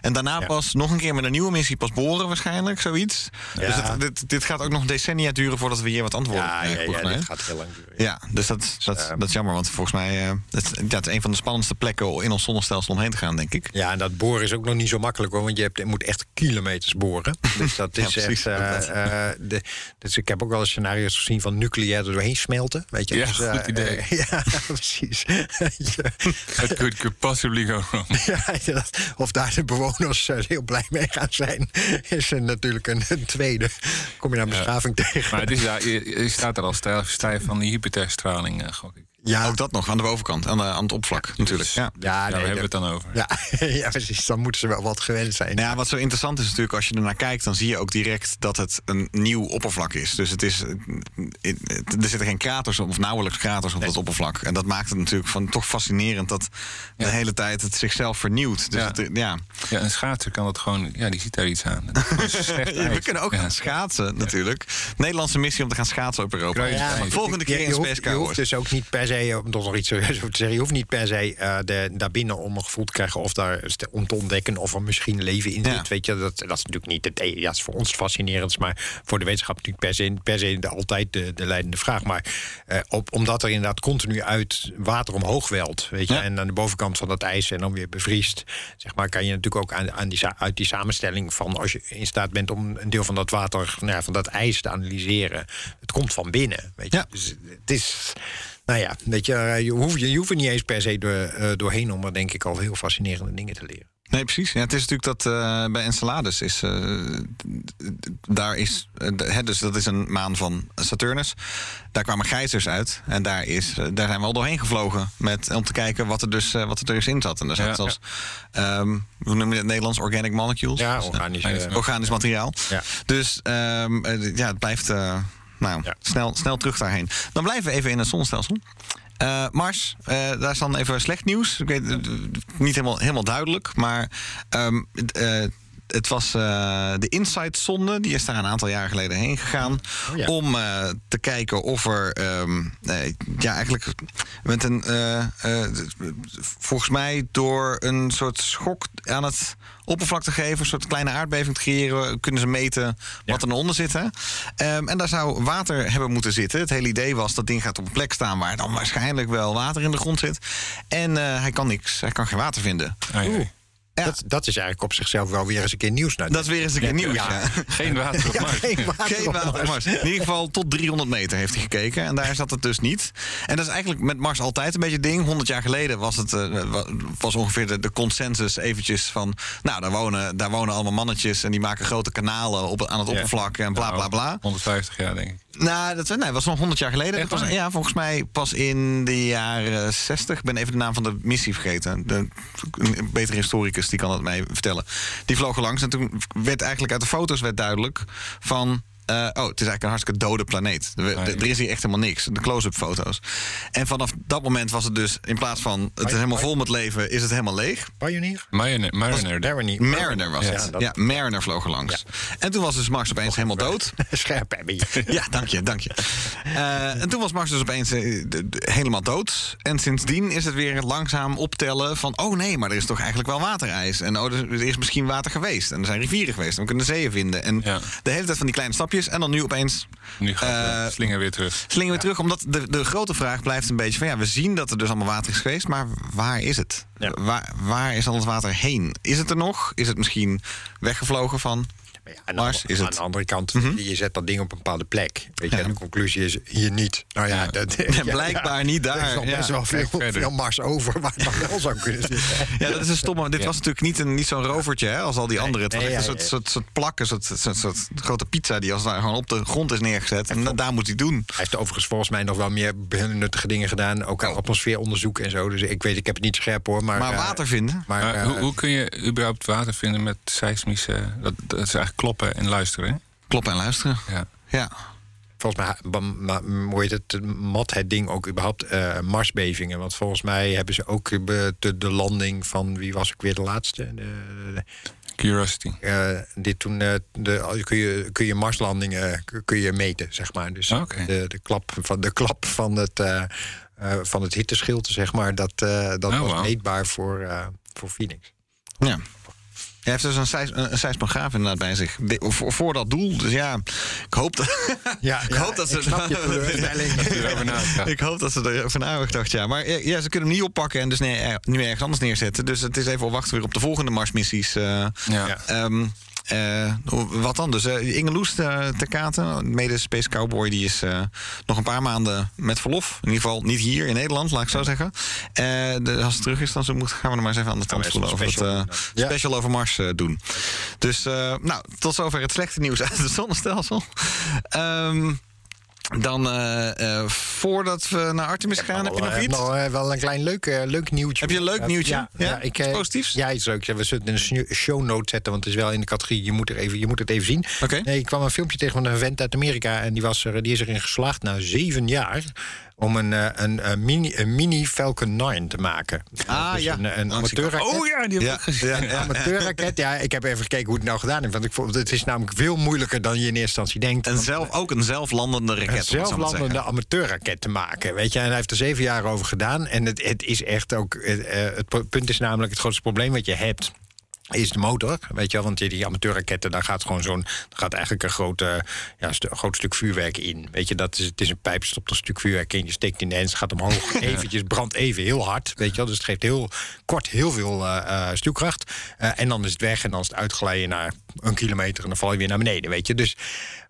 En daarna Ja. pas nog een keer met een nieuwe missie pas boren waarschijnlijk, zoiets. Ja. Dus het, dit, dit gaat ook nog decennia duren voordat we hier wat antwoorden ja, ja, krijgen. ja, dit gaat heel lang duren. Ja, dus dat, dat, ehm, dat is jammer. Want volgens mij uh, het, ja, het is een van de spannendste plekken in ons zonnestelsel omheen te gaan, denk ik. Ja, en dat boren is ook nog niet zo makkelijk hoor, want je, hebt, je moet echt kilometers boren. Dus dat Ja, is precies. echt. eh, de, dus ik heb ook wel eens scenario's gezien van nucleair er doorheen smelten. Weet je? Ja, dus, goed idee. eh, <laughs> ja, precies. <laughs> <laughs> ja, Het could, could possibly go wrong. ja, of daar de bewoners heel blij mee gaan zijn, is er natuurlijk een, een tweede. Kom je naar beschaving tegen. Maar het is daar, je, je staat er al stijf, stijf van die Jupiterstraling, eh, gok ik. Ja, Ook dat nog, aan de bovenkant, aan, de, aan het oppervlak natuurlijk. Ja. ja, Daar hebben we het dan over. Ja, <laughs> ja, precies. Dan moeten ze wel wat gewend zijn. Nou ja, wat zo interessant is natuurlijk, als je ernaar kijkt, dan zie je ook direct dat het een nieuw oppervlak is. Dus het is, het- er zitten geen kraters of nauwelijks kraters op dat oppervlak. En dat maakt het natuurlijk van, toch fascinerend dat de hele tijd het zichzelf vernieuwt. Dus Ja. het, ja. Ja, een schaatser kan het gewoon, ja, die ziet daar iets aan. Het <laughs> We kunnen ook gaan schaatsen natuurlijk. Nederlandse missie om te gaan schaatsen op Europa. Volgende keer in Space je hoeft dus ook niet per se, om nog iets serieus over te zeggen, je hoeft niet per se eh, de, daarbinnen om een gevoel te krijgen of daar om te ontdekken of er misschien leven in zit. Ja. Weet je, dat, dat is natuurlijk niet het, ja, dat is voor ons het fascinerends, maar voor de wetenschap natuurlijk per se, per se de, altijd de, de leidende vraag. Maar eh, op, omdat er inderdaad continu uit water omhoog welt, weet je, Ja. en aan de bovenkant van dat ijs en dan weer bevriest, zeg maar, kan je natuurlijk ook aan, aan die, uit die samenstelling van als je in staat bent om een deel van dat water, nou ja, van dat ijs te analyseren. Het komt van binnen, weet je. Ja. Dus het is, nou ja, weet je, eh, je hoeft, je hoeft er niet eens per se door, eh, doorheen om er denk ik al heel fascinerende dingen te leren. Nee, precies. Ja, het is natuurlijk dat eh, bij Enceladus is. eh, daar is. hè, dus dat is een maan van Saturnus. Daar kwamen gijzers uit. En daar, is, daar zijn we al doorheen gevlogen. Met, om te kijken wat er dus eh, wat er dus in zat. En daar zat Ja, zelfs. ehm, hoe noem je het in het Nederlands? Organic molecules. Ja, organisch. organisch, materiaal. Ja. Dus ehm, eh, ja, het blijft eh, nou, Ja. snel, snel terug daarheen. Dan blijven we even in het zonnestelsel. Eh, Mars, eh, daar is dan even slecht nieuws. Ik weet, het, niet helemaal, helemaal duidelijk, maar ehm, het, was eh, de InSight-zonde. Die is daar een aantal jaar geleden heen gegaan. Oh ja. Om eh, te kijken of er... ehm, eh, ja, eigenlijk met een... eh, eh, volgens mij door een soort schok aan het oppervlak te geven... een soort kleine aardbeving te creëren... kunnen ze meten wat er onder zit. Hè? Ehm, en daar zou water hebben moeten zitten. Het hele idee was dat ding gaat op een plek staan... waar dan waarschijnlijk wel water in de grond zit. En eh, hij kan niks. Hij kan geen water vinden. Ah, ja. Ja. Dat, dat is eigenlijk op zichzelf wel weer eens een keer nieuws. Nou, Dat is weer eens een keer nieuws. Ja. ja. <laughs> Geen water op ja, Mars. geen water Geen op water op Mars. Mars. In ieder geval tot 300 meter heeft hij gekeken. En daar zat het dus niet. En dat is eigenlijk met Mars altijd een beetje het ding. 100 jaar geleden was het eh, wa- was ongeveer de, de consensus eventjes van... Nou, daar wonen, daar wonen allemaal mannetjes en die maken grote kanalen op, aan het Ja. oppervlak en bla bla bla. 150 jaar, denk ik. Nou, dat nee, was nog 100 jaar geleden. Echt was, ja, volgens mij pas in de jaren 60. Ik ben even de naam van de missie vergeten. De, een betere historicus die kan het mij vertellen. Die vlogen langs en toen werd eigenlijk uit de foto's werd duidelijk van... eh, oh, het is eigenlijk een hartstikke dode planeet. We- Nee. Er is hier echt helemaal niks. De close-up foto's. En vanaf dat moment was het dus, in plaats van het is helemaal vol met leven, is het helemaal leeg. Pioneer? Mariner, Mariner. Mariner. Mariner was Ja, het. dat- Ja, Mariner vloog er langs. En toen was dus Mars opeens helemaal dood. <laughs> Scherp je. <laughs> Ja, dank je, dank je. Eh, en toen was Mars dus opeens eh, de- de- helemaal dood. En sindsdien is het weer langzaam optellen van... oh nee, maar er is toch eigenlijk wel waterijs. En oh, er er is misschien water geweest. En er zijn rivieren geweest. En we kunnen zeeën vinden. En Ja. de hele tijd van die kleine stapjes. En dan nu opeens Nu gaat de slinger weer terug. slingen we terug. Omdat de, de grote vraag blijft een beetje van... ja, we zien dat er dus allemaal water is geweest. Maar waar is het? Ja. Waar, waar is al het water heen? Is het er nog? Is het misschien weggevlogen van... Maar ja, aan, Mars de, is aan het. Mhm. de andere kant, je zet dat ding op een bepaalde plek. Weet je, Ja. en de conclusie is hier niet. Nou ja, dat, <laughs> blijkbaar niet daar. Er is nog Ja. best wel veel, veel Mars over waar het nog wel zou kunnen zitten. <laughs> Ja, dat is een stomme. Dit Ja. was natuurlijk niet, een, niet zo'n rovertje hè, als al die andere. Het was nee, echt ja, een ja, soort, ja. soort, soort plak, een soort, soort, soort grote pizza die als het ware gewoon op de grond is neergezet. En daar moet hij doen. Hij heeft overigens volgens mij nog wel meer nuttige dingen gedaan. Ook aan atmosfeeronderzoek en zo. Dus ik weet, ik heb het niet scherp hoor. Maar, Maar eh, water vinden. Maar, Maar eh, hoe, hoe kun je überhaupt water vinden met seismische... Dat, dat is eigenlijk kloppen en luisteren? Kloppen en luisteren. Ja. Ja. volgens mij heet het, mat het ding ook überhaupt eh, Marsbevingen. Want volgens mij hebben ze ook de, de landing van, wie was ik weer de laatste? De, de- Curiosity. eh, dit toen eh, de, kun, je, kun je Marslandingen kun je meten, zeg maar. Dus Oké. de, de klap van de klap van het, eh, eh, van het hitteschild, zeg maar, dat, eh, dat Oh, was meetbaar voor, eh, voor Phoenix. ja. Hij heeft dus een, seis, een, een seismograaf inderdaad bij zich. De- voor, voor dat doel. Dus ja, ik hoop dat, Ja, <laughs> ik ja, hoop dat ze... ik <laughs> hoop dat ze erover na gedacht, ja. Maar eh, ja, ze kunnen hem niet oppakken en dus nee, er- nu ergens anders neerzetten. Dus het is even wel wachten weer op de volgende Marsmissies. eh Ja. Ja. Eh, wat dan? Dus uh, Inge Loes eh, ter Katen, mede Space Cowboy, die is eh, nog een paar maanden met verlof. In ieder geval niet hier in Nederland, laat ik zo zeggen. Eh, de, als ze terug is, dan moet, gaan we er maar eens even aan de tand voelen over het special eh. Ja. over Mars eh, doen. Dus eh, nou, tot zover het slechte nieuws uit het zonnestelsel. Ehm, dan, eh, eh, voordat we naar Artemis gaan, heb je nog Eh, iets? nog, wel een klein leuk, leuk nieuwtje. Heb je een leuk nieuwtje? Ja, Ja? ja, ik, Iets positiefs? Ja, iets leuks. Ja, We zullen het in een show note zetten, want het is wel in de categorie. Je moet, er even, je moet het even zien. Oké. Nee, ik kwam een filmpje tegen van een vent uit Amerika. En die, was er, die is erin geslaagd na zeven jaar. Om een, eh, een, een mini, een mini Falcon 9 te maken. Ah, Dus ja. Een, een Oh, amateurraket. Oh ja, die heb Ja, ik gezien. ja, Een <laughs> amateurraket. Ja, ik heb even gekeken hoe het nou gedaan is. Want ik vond, het is namelijk veel moeilijker dan je in eerste instantie denkt. En zelf, ook een zelflandende raket. een het zelflandende amateurraket te maken. Weet je, en hij heeft er zeven jaar over gedaan. En het, het is echt ook. eh, eh, het punt is namelijk het grootste probleem wat je hebt. Is de motor, weet je wel? Want die, die amateurraketten, daar gaat gewoon zo'n. daar gaat eigenlijk een groot, ja, stu- een groot stuk vuurwerk in. Weet je, dat is, het is een pijp, stopt een stuk vuurwerk in. Je steekt in de hens, gaat omhoog. <laughs> Eventjes, brandt even heel hard. Weet je wel? Dus het geeft heel kort heel veel eh, eh, stuwkracht. Eh, en dan is het weg en dan is het uitglijden naar een kilometer. En dan val je weer naar beneden, weet je. Dus,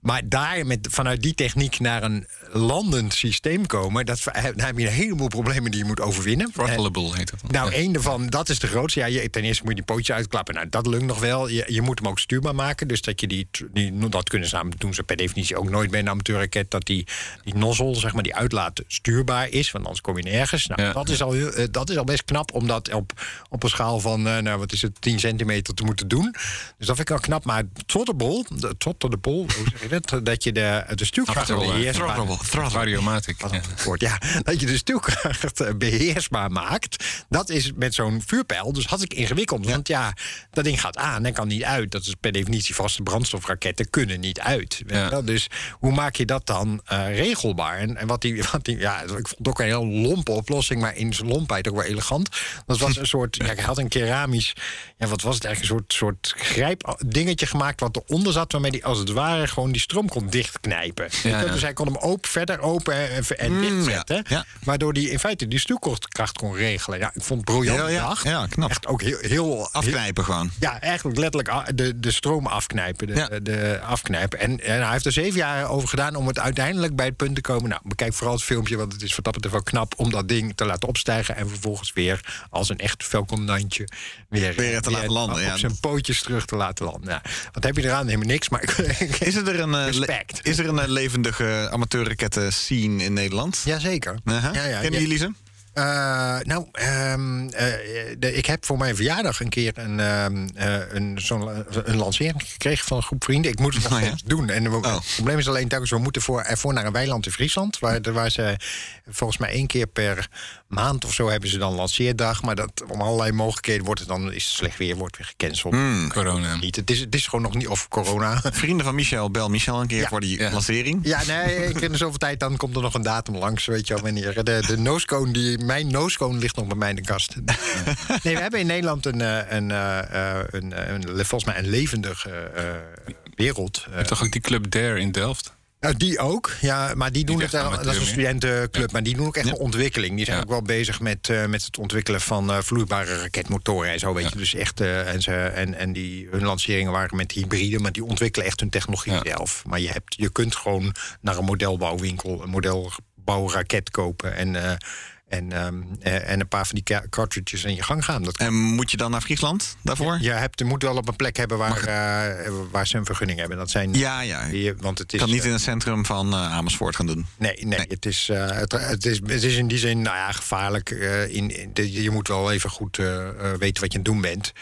maar daar met, vanuit die techniek naar een landend systeem komen. Dat, dan heb je een heleboel problemen die je moet overwinnen. En- Throttleable heet dat dan. nou, één daarvan, dat is de grootste. Ja, je, ten eerste moet je die pootje uitklappen. Nou, dat lukt nog wel. Je, je moet hem ook stuurbaar maken. Dus dat je die, die dat kunnen ze namelijk doen ze per definitie ook nooit bij een amateurraket. Dat die, die nozzle, zeg maar, die uitlaat stuurbaar is. Want anders kom je nergens. Nou, Ja. dat, is al, heel- eh, dat is al best knap om dat op, op een schaal van, eh, nou, wat is het, 10 centimeter te moeten doen. Dus dat vind ik wel knap. Maar throttlable, de throttlable, hoe zeg je dat? Dat je de, de eh, beheersbaar-. Variomatic. Ja. Dat je de stuwkracht eh, beheersbaar maakt. Dat is met zo'n vuurpijl dus had ik ingewikkeld. Want ja, dat ding gaat aan en kan niet uit. Dat is per definitie vaste brandstofraketten kunnen niet uit. Ja. Dus hoe maak je dat dan eh, regelbaar? En, en wat die, <laughs> wat die, ja, ik vond het ook een heel lompe oplossing, maar in zijn lompheid ook wel elegant. Dat was een soort, <laughs> ja, hij had een keramisch, ja, wat was het eigenlijk, een soort, soort grijp dingetje gemaakt wat eronder zat, waarmee hij als het ware gewoon die stroom kon dichtknijpen. Ja. Dus hij kon hem open, verder open en, en Mm, dichtzetten. Waardoor hij in feite die stuwkracht kon regelen. Ja, ik vond het briljant Ja, ja, bedacht. ja, knap. Echt ook heel... heel Afknijpen gewoon. ja, eigenlijk letterlijk a- de, de stroom afknijpen. De, de afknijpen. En, en hij heeft er zeven jaar over gedaan om het uiteindelijk bij het punt te komen. Nou, bekijk vooral het filmpje, want het is wat dat betreft wel knap om dat ding te laten opstijgen. En vervolgens weer als een echt 9 weer, Weer te laten landen, Op ja. zijn pootjes terug te laten landen. Nou, wat heb je eraan? Helemaal niks. Maar Is er een, eh, Respect. is er een eh, levendige amateurraketten scene in Nederland? Jazeker. Uh-huh. Ja, ja, Kennen jullie ze? Eh, nou, ehm, eh, de- ik heb voor mijn verjaardag een keer een, ehm, eh, een, zo'n, een lancering gekregen van een groep vrienden. Ik moet het nog Oh, ja? doen. En we- Oh. het probleem is alleen telkens, we moeten voor, ervoor naar een weiland in Friesland. Waar, waar ze volgens mij één keer per maand of zo hebben ze dan lanceerdag. Maar dat, om allerlei mogelijkheden wordt het dan, is het slecht weer, wordt weer gecanceld. Hmm. Corona. Niet. Het, is, het is gewoon nog niet, of corona. <laughs> Vrienden van Michel, bel Michel een keer Ja. voor die Ja. lancering. Ja, nee, ik in zoveel tijd dan komt er nog een datum langs, weet je wel, wanneer. De, de die, mijn nosecone ligt nog bij mij in de kast. <laughs> Nee, we hebben in Nederland een, eh, een, eh, eh, een, eh, een, volgens mij een levendige eh, wereld. Je hebt toch ook die Club Dare in Delft? Nou, die ook, ja, maar die doen het, dat is een studentenclub, maar die doen ook echt een ontwikkeling. Die zijn Ja. ook wel bezig met, eh, met het ontwikkelen van eh, vloeibare raketmotoren en zo, weet je. Dus echt, eh, en, ze, en, en die, hun lanceringen waren met hybride, maar die ontwikkelen echt hun technologie zelf. Maar je, hebt, je kunt gewoon naar een modelbouwwinkel een modelbouwraket kopen en, en, ehm, eh, en een paar van die ca- cartridges in je gang gaan. Dat En moet je dan naar Friesland daarvoor? je hebt, je moet wel op een plek hebben waar, eh, waar ze een vergunning hebben. Dat zijn, Ja, ja. Je want het is, kan niet eh, in het centrum van Amersfoort gaan doen. Nee, nee, Nee. Het, is, eh, het, het, is, het is in die zin nou ja, gevaarlijk. in, in- de- je moet wel even goed weten wat je aan het doen bent.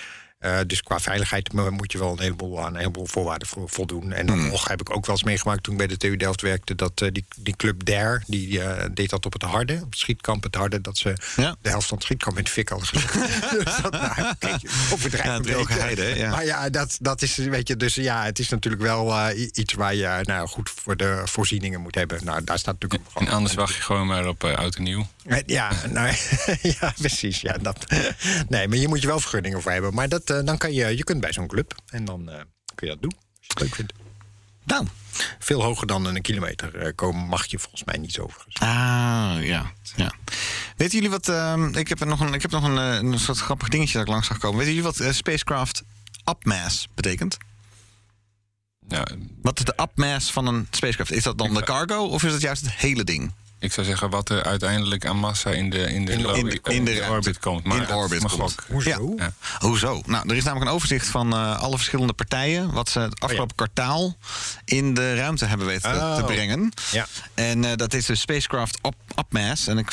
Eh, dus qua veiligheid mo- moet je wel een heleboel aan een heleboel voorwaarden vo- voldoen. En dan Hmm. nog heb ik ook wel eens meegemaakt toen ik bij de TU Delft werkte... dat eh, die, die club Dare, die eh, deed dat op het Harde, op het schietkamp het Harde... dat ze Ja. de helft van het schietkamp in de fik hadden gezet. <laughs> <laughs> dus dat, nou, kijk, Ja, beetje. heide. Maar ja, dat, dat is, weet je, dus ja, het is natuurlijk wel iets waar je nou, goed voor de voorzieningen moet hebben. Nou, daar staat natuurlijk En anders wacht je gewoon maar op oud en nieuw. Ja, nou, <laughs> ja, precies. Ja, dat, nee, maar je moet je wel vergunningen voor hebben. Maar dat, dan kan je, je kunt bij zo'n club en dan eh, kun je dat doen. Als je het leuk vindt. Nou. Veel hoger dan een kilometer eh, komen mag je volgens mij niet overigens. Ah, ja. ja. Weten jullie wat... ehm, ik heb nog, een, ik heb nog een, eh, een soort grappig dingetje dat ik langs zag komen. Weten jullie wat eh, spacecraft upmass betekent? Nou, Wat is de upmass van een spacecraft? Is dat dan de cargo of is dat juist het hele ding? Ik zou zeggen wat er uiteindelijk aan massa in de, in de, In de orbit- in de in ruimte. orbit komt. Maar In orbit mag komt. Hoezo? Ja. Hoezo? Nou, er is namelijk een overzicht van eh, alle verschillende partijen... wat ze het afgelopen kwartaal in de ruimte hebben weten te- te Oh. brengen. Ja. En eh, dat is de spacecraft up, upmass. En ik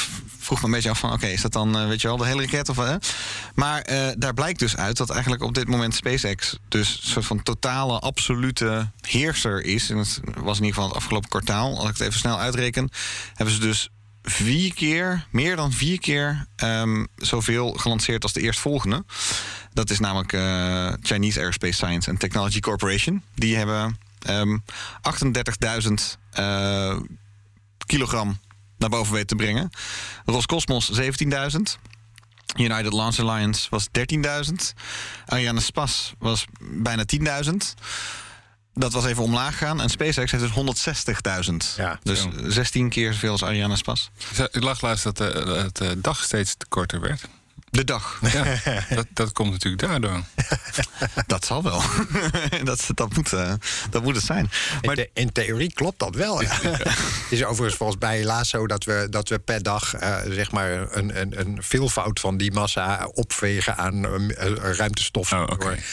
vroeg me een beetje af van... oké, is dat dan, eh, weet je wel, de hele raket of hè? Maar eh, daar blijkt dus uit dat eigenlijk op dit moment SpaceX... dus een soort van totale, absolute heerser is. En het was in ieder geval het afgelopen kwartaal. Als ik het even snel uitreken... hebben ze dus vier keer, meer dan vier keer... ehm, zoveel gelanceerd als de eerstvolgende. Dat is namelijk eh, Chinese Aerospace Science and Technology Corporation. Die hebben ehm 38.000 eh, kilogram naar boven weten te brengen. Roscosmos 17.000. United Launch Alliance was 13.000. Ariane Spas was bijna 10.000. Dat was even omlaag gegaan. En SpaceX heeft dus 160.000. Ja, dus zo. 16 keer zoveel als Ariane Spas. Ik lag laatst dat de, dat de dag steeds te korter werd. De dag. Ja, <laughs> dat, dat komt natuurlijk daardoor. <laughs> Dat zal wel. <laughs> dat, dat, moet, eh, dat moet het zijn. Maar in, in theorie klopt dat wel. ja. het is overigens volgens bij helaas zo dat we, dat we per dag eh, zeg maar een, een, een veelvoud van die massa opvegen aan eh, ruimtestof. Oh,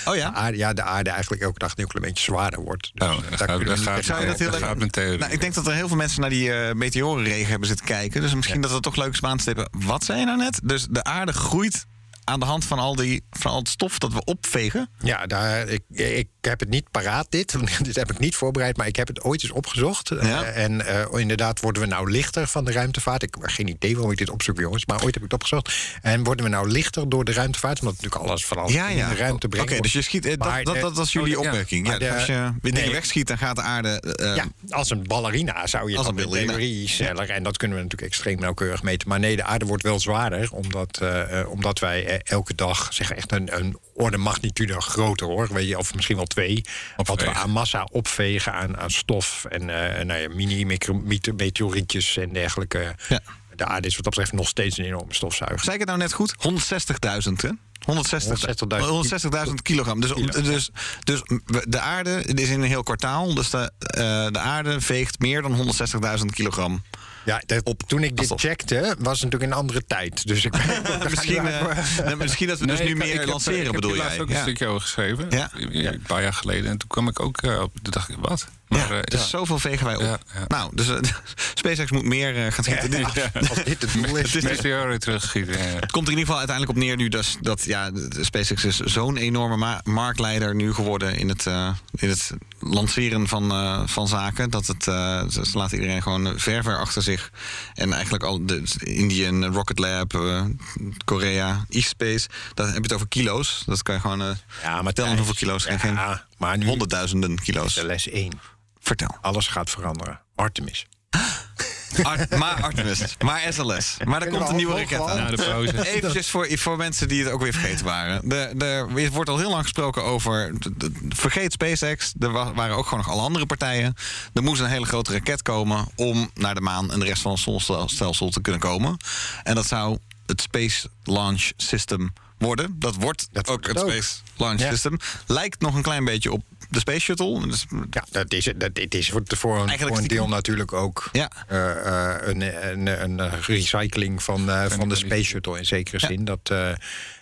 Oh ja? De aarde, ja, de aarde eigenlijk elke dag een heel klein beetje zwaarder wordt. Dus Oh, daar gaat- daar Zou je dat heel dat leuk gaat mijn theorie. Nou, ik denk dat er heel veel mensen naar die eh meteorenregen hebben zitten kijken. Dus misschien dat het toch leuk is om aan te stippen. Wat zei je nou net? Dus de aarde groeit aan de hand van al, die, van al het stof dat we opvegen. Ja, daar, ik, ik heb het niet paraat, dit. <laughs> Dit heb ik niet voorbereid, maar ik heb het ooit eens opgezocht. Ja. Eh, en eh, inderdaad worden we nou lichter van de ruimtevaart. Ik heb geen idee waarom ik dit opzoek, jongens. Maar ooit heb ik het opgezocht. En worden we nou lichter door de ruimtevaart? Omdat natuurlijk alles van alles in de ruimte brengt. Oké, dus je schiet. eh, Maar dat, dat, dat was jullie oh, ja. opmerking. Ja, de- als je weer dingen nee. wegschiet, dan gaat de aarde. eh, Ja, als een ballerina zou je Als dat een theorie. En dat kunnen we natuurlijk extreem nauwkeurig meten. Maar nee, de aarde wordt wel zwaarder. Omdat, eh, eh, omdat wij eh, elke dag zeg echt een, een orde magnitude groter hoor. Weet je, of misschien wel twee. Wat we aan massa opvegen aan, aan stof. En eh, nou ja, mini-meteorietjes en dergelijke. Ja. De aarde is wat dat betreft nog steeds een enorme stofzuiger. Zei ik het nou net goed? 160.000, hè? 160.000 160.000 160.000 kilogram. Dus, dus, dus de aarde, het is in een heel kwartaal. Dus de, eh, de aarde veegt meer dan 160.000 kilogram. Ja, dat- toen ik dit checkte, was het natuurlijk een andere tijd. Dus ik <laughs> <laughs> Misschien, eh, <laughs> nee, misschien dat we dus nu ik- ik meer heb- lanceren, ik heb bedoel jij? laatst ook Ja. een stukje over geschreven. Ja. Een paar jaar geleden. En toen kwam ik ook eh, op. Toen dacht ik, wat? Maar, ja, dus ja. zoveel vegen wij op. Ja, ja. Nou, dus SpaceX moet meer eh, gaan schieten. Dit- <laughs> <laughs> Als dit het doel is. <laughs> Terugschieten. ja. Het komt er in ieder geval uiteindelijk op neer nu dus dat ja, SpaceX is zo'n enorme ma- marktleider nu geworden in het, eh, in het lanceren van, eh, van zaken. Dat het, eh, ze laten iedereen gewoon ver, ver achter zich. En eigenlijk al de Indian Rocket Lab, eh, Korea, e-space, daar heb je het over kilo's. Dat kan je gewoon Ja, maar tellen hoeveel kilo's. en geen Ja, maar nu honderdduizenden kilo's. de les 1. Vertel. Alles gaat veranderen. Artemis. <gasps> Ar- maar Artemis, maar SLS. Maar er komt een nieuwe raket aan. Na de pauze. Eventjes voor, voor mensen die het ook weer vergeten waren. De, de, er wordt al heel lang gesproken over... de- de- vergeet SpaceX. Er wa- waren ook gewoon nog alle andere partijen. Er moest een hele grote raket komen... om naar de maan en de rest van het zonnestelsel te kunnen komen. En dat zou het Space Launch System worden. Dat wordt Dat ook het het ook. Space Launch Ja. System. Lijkt nog een klein beetje op de Space Shuttle. Dus, Ja, dat is, dat, het is voor, voor, een, voor deel natuurlijk ook Ja. eh, eh, een, een, een recycling van, eh, van de Space Shuttle in zekere zin. Dat,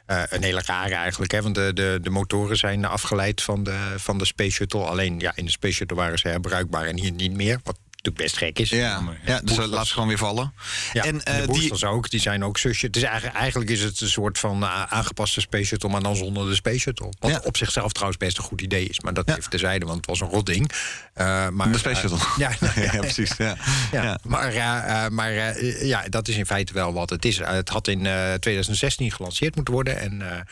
een hele rare eigenlijk, hè, want de, de, de motoren zijn afgeleid van de, van de Space Shuttle. Alleen ja, in de Space Shuttle waren ze herbruikbaar en hier niet meer. Wat natuurlijk best gek is. ja, ja, dus we laten ze gewoon weer vallen. Ja, en en, eh, de die, boosters ook, die zijn ook zusje. Het is eigenlijk, eigenlijk is het een soort van eh, aangepaste Space Shuttle, maar dan zonder de Space Shuttle. Wat Ja. op zichzelf trouwens best een goed idee is. Maar dat Ja. even terzijde, want het was een rot ding. Eh, maar, de Space eh, Shuttle. <laughs> ja, ja, precies. Ja. maar, eh, eh, maar eh, ja, dat is in feite wel wat het is. Eh, het had in eh, 2016 gelanceerd moeten worden. En eh, eh,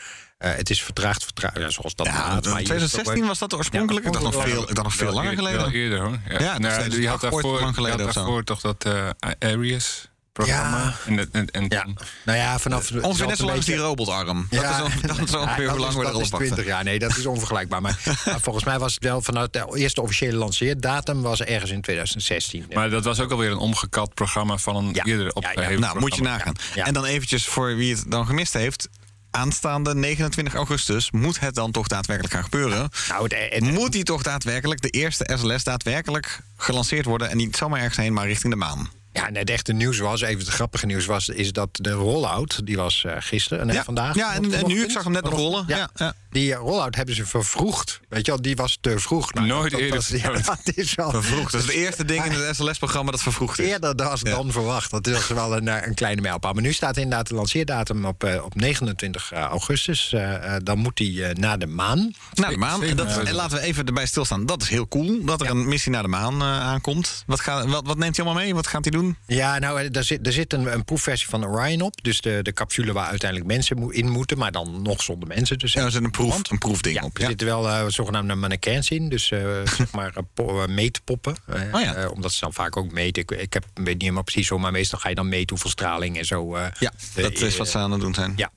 het is vertraagd, vertraagd. Ja, zoals dat Ja, gaat. Maar hier is het ook 2016 was dat oorspronkelijk? Ja, ik dacht nog veel, ik dacht nog veel langer geleden. Wel eerder hoor. Ja, nou, steeds. je had daarvoor, lang geleden je had of zo. daarvoor toch dat eh Arius programma. Ja. En, en, en Ja, nou ja, vanaf... het Ongeveer net zo een lang als die robotarm. Ja. Dat is, on- dat is ongeveer Ja, hoe lang is- we dat erop is wachten. 20 jaar. Nee, dat is onvergelijkbaar. Maar, <laughs> maar volgens mij was het wel vanuit de eerste officiële lanceerdatum... was ergens in 2016. Maar dat was ook alweer een omgekat programma van een Ja. eerder Ja, Nou, moet je nagaan. Ja. En dan eventjes voor wie het dan gemist heeft. Aanstaande 29 augustus moet het dan toch daadwerkelijk gaan gebeuren. nou, het, Moet die toch daadwerkelijk, de eerste SLS, daadwerkelijk gelanceerd worden... en niet zomaar ergens heen, maar richting de maan? Ja, en het echte nieuws was, even het grappige nieuws was, is dat de rollout, die was eh, gisteren en Ja. vandaag. Ja, en- en nu, ik zag hem net nog rollen. Ja, ja. Die rollout hebben ze vervroegd. Weet je wel, die was te vroeg. Nou, Nooit dat, eerder <laughs> ja, dat is wel Vervroegd. Dat is het eerste ding in het SLS-programma dat vervroegd is. eerder dan, Ja. dan verwacht. Dat is wel een, eh, een kleine mijlpaal. Maar nu staat inderdaad de lanceerdatum op, eh, op 29 augustus. Eh, eh, dan moet hij eh, naar de maan. Naar de maan. En, dat, en laten we even erbij stilstaan. Dat is heel cool dat er een missie naar de maan eh, aankomt. Wat, gaat, wat, wat neemt hij allemaal mee? Wat gaat hij doen? Ja, nou, er zit, er zit een, een proefversie van Orion op. Dus de, de capsule waar uiteindelijk mensen in moeten. Maar dan nog zonder mensen. Dus Ja, er zit een, proef, een proefding Ja, op. er zitten wel eh, zogenaamde mannequins in. Dus eh, <laughs> zeg maar eh, po- meetpoppen. Oh ja. omdat ze dan vaak ook meten. Ik, ik heb, weet niet helemaal precies hoe, maar meestal ga je dan meten hoeveel straling en zo. Ja, dat is wat ze aan het doen zijn. Ja.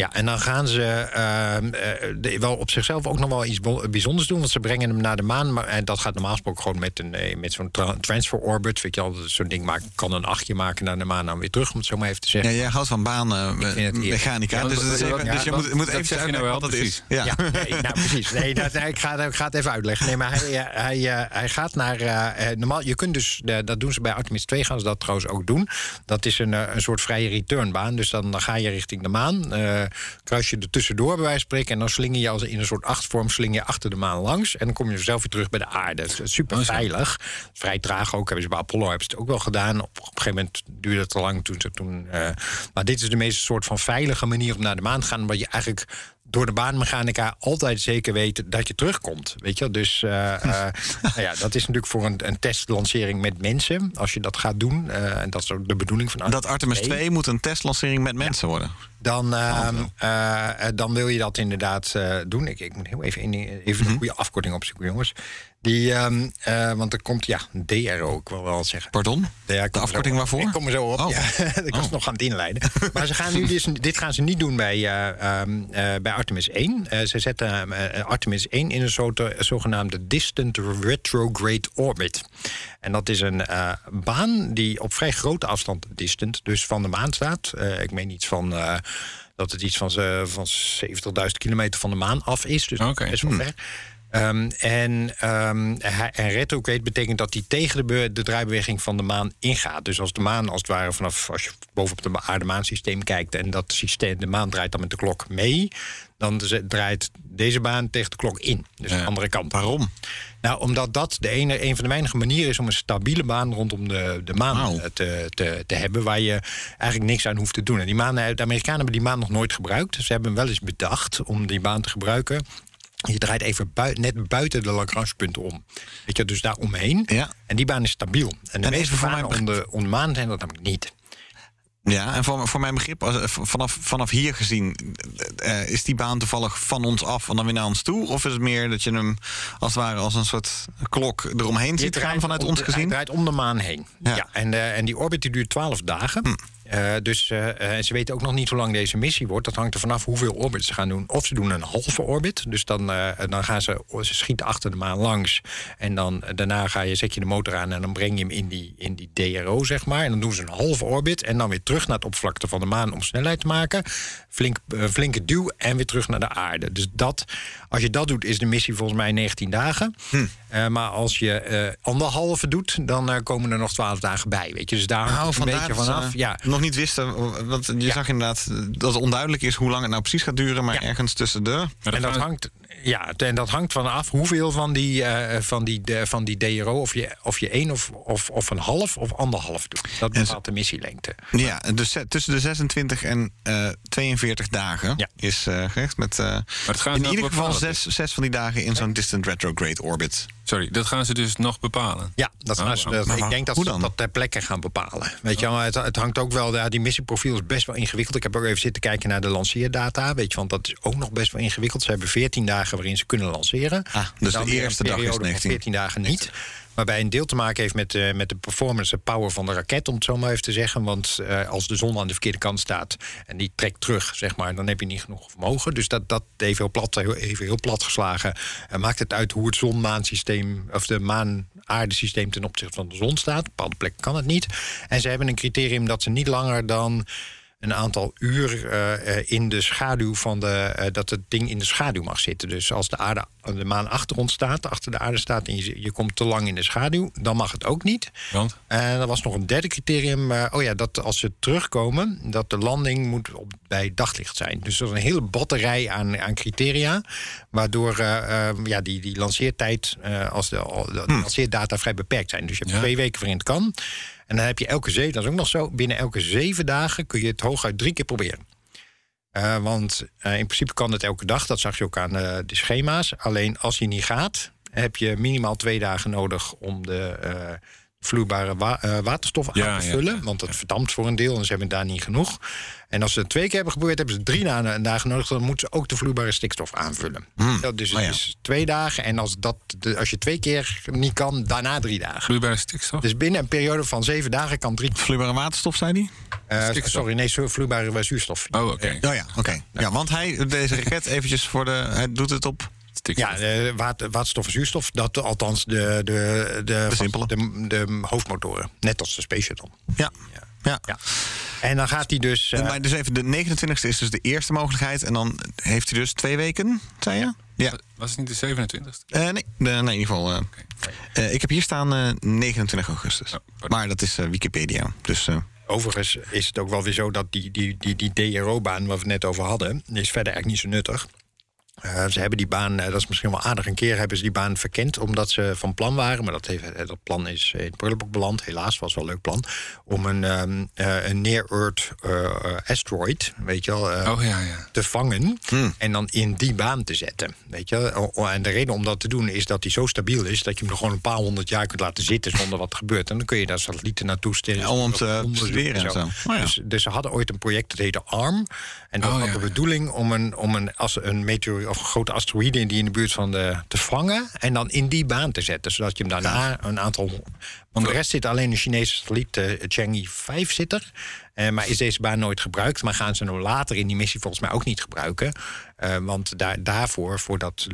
Ja. Ja, en dan gaan ze ehm, eh, de- wel op zichzelf ook nog wel iets bijzonders doen. Want ze brengen hem naar de maan. Maar, en dat gaat normaal gesproken gewoon met, een, eh, met zo'n tra- transfer orbit. Weet je al, zo'n ding maakt, kan een achtje maken naar de maan en weer terug. Om het zo maar even te Ja, zeggen. jij houdt van banen, eh, mechanica. Ja, dus is even- ja, dus je moet, moet even zeg je nou wel wat het is. precies. Ja. Ja, nee, nou precies. Nee, dat, ik, ga, ik ga het even uitleggen. Nee, maar hij, hij, hij gaat naar. normaal, je kunt dus, dat doen ze bij Artemis 2, gaan ze dat trouwens ook doen. Dat is een, een soort vrije returnbaan. Dus dan, dan ga je richting de maan, eh, kruis je er tussendoor bij wijze van spreken. En dan slinger je als in een soort achtvorm sling je achter de maan langs. En dan kom je zelf weer terug bij de aarde. Het is super veilig. Vrij traag ook. Hebben ze bij Apollo hebben ze het ook wel gedaan. Op, op een gegeven moment duurde het te lang toen ze toen. eh, maar dit is de meest soort van veilige manier om naar de maan te gaan. Omdat je eigenlijk door de baanmechanica altijd zeker weet dat je terugkomt. Weet je, wel? dus eh, <laughs> eh, nou ja, dat is natuurlijk voor een, een testlancering met mensen. Als je dat gaat doen, eh, en dat is ook de bedoeling van Dat Artemis 2 moet een testlancering met mensen worden. dan, ehm, eh, eh, dan wil je dat inderdaad eh, doen. Ik, ik moet heel even, in, even Mhm. een goede afkorting opzoeken, jongens. Die, ehm, eh, want er komt, ja, DRO, ik wil wel zeggen. Pardon? Ja, er afkorting waarvoor? Ik kom er zo op. Oh. Ja, <laughs> ik was Oh. nog aan het inleiden. Maar ze gaan nu dus, <laughs> dit gaan ze niet doen bij, eh, ehm, eh, bij Artemis 1. Eh, ze zetten eh, Artemis 1 in een soort, zogenaamde Distant Retrograde Orbit. En dat is een baan die op vrij grote afstand distant, dus van de maan staat. Ik meen iets van. dat het iets van, ze- van 70.000 kilometer van de maan af is. Dus Oké. best wel ver. Ehm, en, ehm, hij- en retrograde betekent dat hij tegen de, de draaibeweging van de maan ingaat. Dus als de maan als het ware vanaf als je bovenop het aarde-maansysteem kijkt en dat systeem, de maan draait dan met de klok mee, dan draait deze baan tegen de klok in. Dus de Ja. andere kant. Waarom? Nou, omdat dat de ene, een van de weinige manieren is om een stabiele baan rondom de, de maan eh, te, te, te hebben, waar je eigenlijk niks aan hoeft te doen. En die maan, eh, de Amerikanen hebben die maan nog nooit gebruikt. Ze hebben hem wel eens bedacht om die baan te gebruiken. Je draait even bui- net buiten de Lagrange-punten om. Weet je, dus daar omheen. Ja. En die baan is stabiel. En de En meeste banen mijn om de, om de maan zijn dat namelijk niet. Ja, en voor, voor mijn begrip, vanaf, vanaf hier gezien, eh, is die baan toevallig van ons af en dan weer naar ons toe? Of is het meer dat je hem als het ware als een soort klok eromheen ziet gaan vanuit ons de- Hij gezien? draait om de maan heen. Ja. Ja. en, eh, en die orbit die duurt 12 dagen. Eh, dus eh, eh, ze weten ook nog niet hoe lang deze missie wordt. Dat hangt er vanaf hoeveel orbits ze gaan doen. Of ze doen een halve orbit. Dus dan, dan gaan ze, ze schieten achter de maan langs. En dan daarna ga je, zet je de motor aan en dan breng je hem in die, in die DRO, zeg maar. En dan doen ze een halve orbit. En dan weer terug naar het oppervlakte van de maan om snelheid te maken. Flink, flinke duw en weer terug naar de aarde. Dus dat, als je dat doet, is de missie volgens mij 19 dagen. Eh, maar als je anderhalve doet, dan komen er nog 12 dagen bij. Weet je, dus daar hangt Nou, een beetje vanaf. Ja, nog niet wisten, want je zag inderdaad dat het onduidelijk is hoe lang het nou precies gaat duren, maar Ja. ergens tussen de... Maar en dat gaan- hangt, ja, en dat hangt vanaf hoeveel van die, eh, van die, de, van die DRO, of je, of je één of, of, of een half of anderhalf doet. Dat bepaalt de missielengte. Ja, dus tussen de 26 en eh 42 dagen Ja. is eh gericht met eh, dat gaan ze in ieder geval zes, zes van die dagen in zo'n distant retrograde orbit. Sorry, dat gaan ze dus nog bepalen. Ja, dat Oh, gaan ze- dat- Maar ik denk dat ze dat ter plekke gaan bepalen. Weet je, wel, maar het, het hangt ook wel, ja, die missieprofiel is best wel ingewikkeld. Ik heb ook even zitten kijken naar de lanceerdata. Weet je, want dat is ook nog best wel ingewikkeld. Ze hebben 14 dagen waarin ze kunnen lanceren. Ah, dus Dan de eerste dag is periode van 19. 14 dagen niet. Waarbij een deel te maken heeft met, eh, met de performance, de power van de raket, om het zo maar even te zeggen. Want eh, als de zon aan de verkeerde kant staat en die trekt terug, zeg maar, dan heb je niet genoeg vermogen. Dus dat, dat even heel plat, even heel plat geslagen. eh, maakt het uit hoe het zon-maansysteem, of de maan-aardesysteem ten opzichte van de zon staat. Op bepaalde plekken kan het niet. En ze hebben een criterium dat ze niet langer dan een aantal uur eh, eh, in de schaduw van de. eh, dat het ding in de schaduw mag zitten. Dus als de, aarde, de maan achter ons staat, achter de aarde staat. en je, je komt te lang in de schaduw, dan mag het ook niet. Want? En er was nog een derde criterium. eh, oh ja, dat als ze terugkomen, dat de landing moet op, bij daglicht zijn. Dus dat is een hele batterij aan, aan criteria. Waardoor eh, eh, ja, die, die lanceertijd, eh, als de, de, de lanceerdata vrij beperkt zijn. Dus je hebt Ja. twee weken waarin het kan. En dan heb je elke zeven, dat is ook nog zo. Binnen elke zeven dagen kun je het hooguit drie keer proberen. Eh, want eh, in principe kan het elke dag, dat zag je ook aan eh, de schema's. Alleen als je niet gaat, heb je minimaal twee dagen nodig om de vloeibare wa- eh, waterstof aan Ja, te ja, vullen. ja, want het verdampt voor een deel en ze hebben daar niet genoeg. En als ze het twee keer hebben geprobeerd, hebben ze drie dagen nodig. Dan moeten ze ook de vloeibare stikstof aanvullen. Ja, dus het ja. is twee dagen. En als, dat, de- als je twee keer niet kan, daarna drie dagen. Vloeibare stikstof? Dus binnen een periode van zeven dagen kan drie. Vloeibare waterstof, zei hij? eh, sorry, nee, vloeibare zuurstof. Oh, oké. Oh ja, oké. Ja, want hij, deze raket, eventjes voor de... Hij doet het op... Stikstof. Ja, de water, waterstof en zuurstof, dat althans de, de, de, simpele. de, de hoofdmotoren. Net als de Space Shuttle. Ja. ja. Ja. En dan gaat hij dus. eh, Maar dus even, de 29e is dus de eerste mogelijkheid. En dan heeft hij dus twee weken, zei je? Ja. Was het niet de 27e? Eh, nee, nee, in ieder geval. eh, eh, ik heb hier staan eh, 29 augustus. Oh, maar dat is eh, Wikipedia. Dus eh, Overigens is het ook wel weer zo dat die, die, die, die DRO-baan waar we het net over hadden, is verder eigenlijk niet zo nuttig. Eh, ze hebben die baan, eh, dat is misschien wel aardig, een keer hebben ze die baan verkend omdat ze van plan waren, maar dat, heeft, eh, dat plan is in het prullenboek beland, helaas was wel een leuk plan, om een, ehm, eh, een near-Earth asteroid, weet je wel, Oh ja, ja. te vangen Hmm. en dan in die baan te zetten. Weet je? En de reden om dat te doen is dat die zo stabiel is dat je hem er gewoon een paar honderd jaar kunt laten zitten zonder wat er gebeurt. En dan kun je daar satellieten naartoe stellen. Ja, om te bestuderen en zo. Oh dus, dus ze hadden ooit een project dat heette ARM. En dat Oh had de bedoeling om een, om een, als een meteor of grote asteroïde die in de buurt van de te vangen en dan in die baan te zetten, zodat je hem daarna een aantal. Want de rest zit alleen een Chinese satelliet, eh, Chang'e 5 zit er. Eh, maar is deze baan nooit gebruikt? Maar gaan ze nou later in die missie volgens mij ook niet gebruiken? Eh, want daar, daarvoor, voor dat,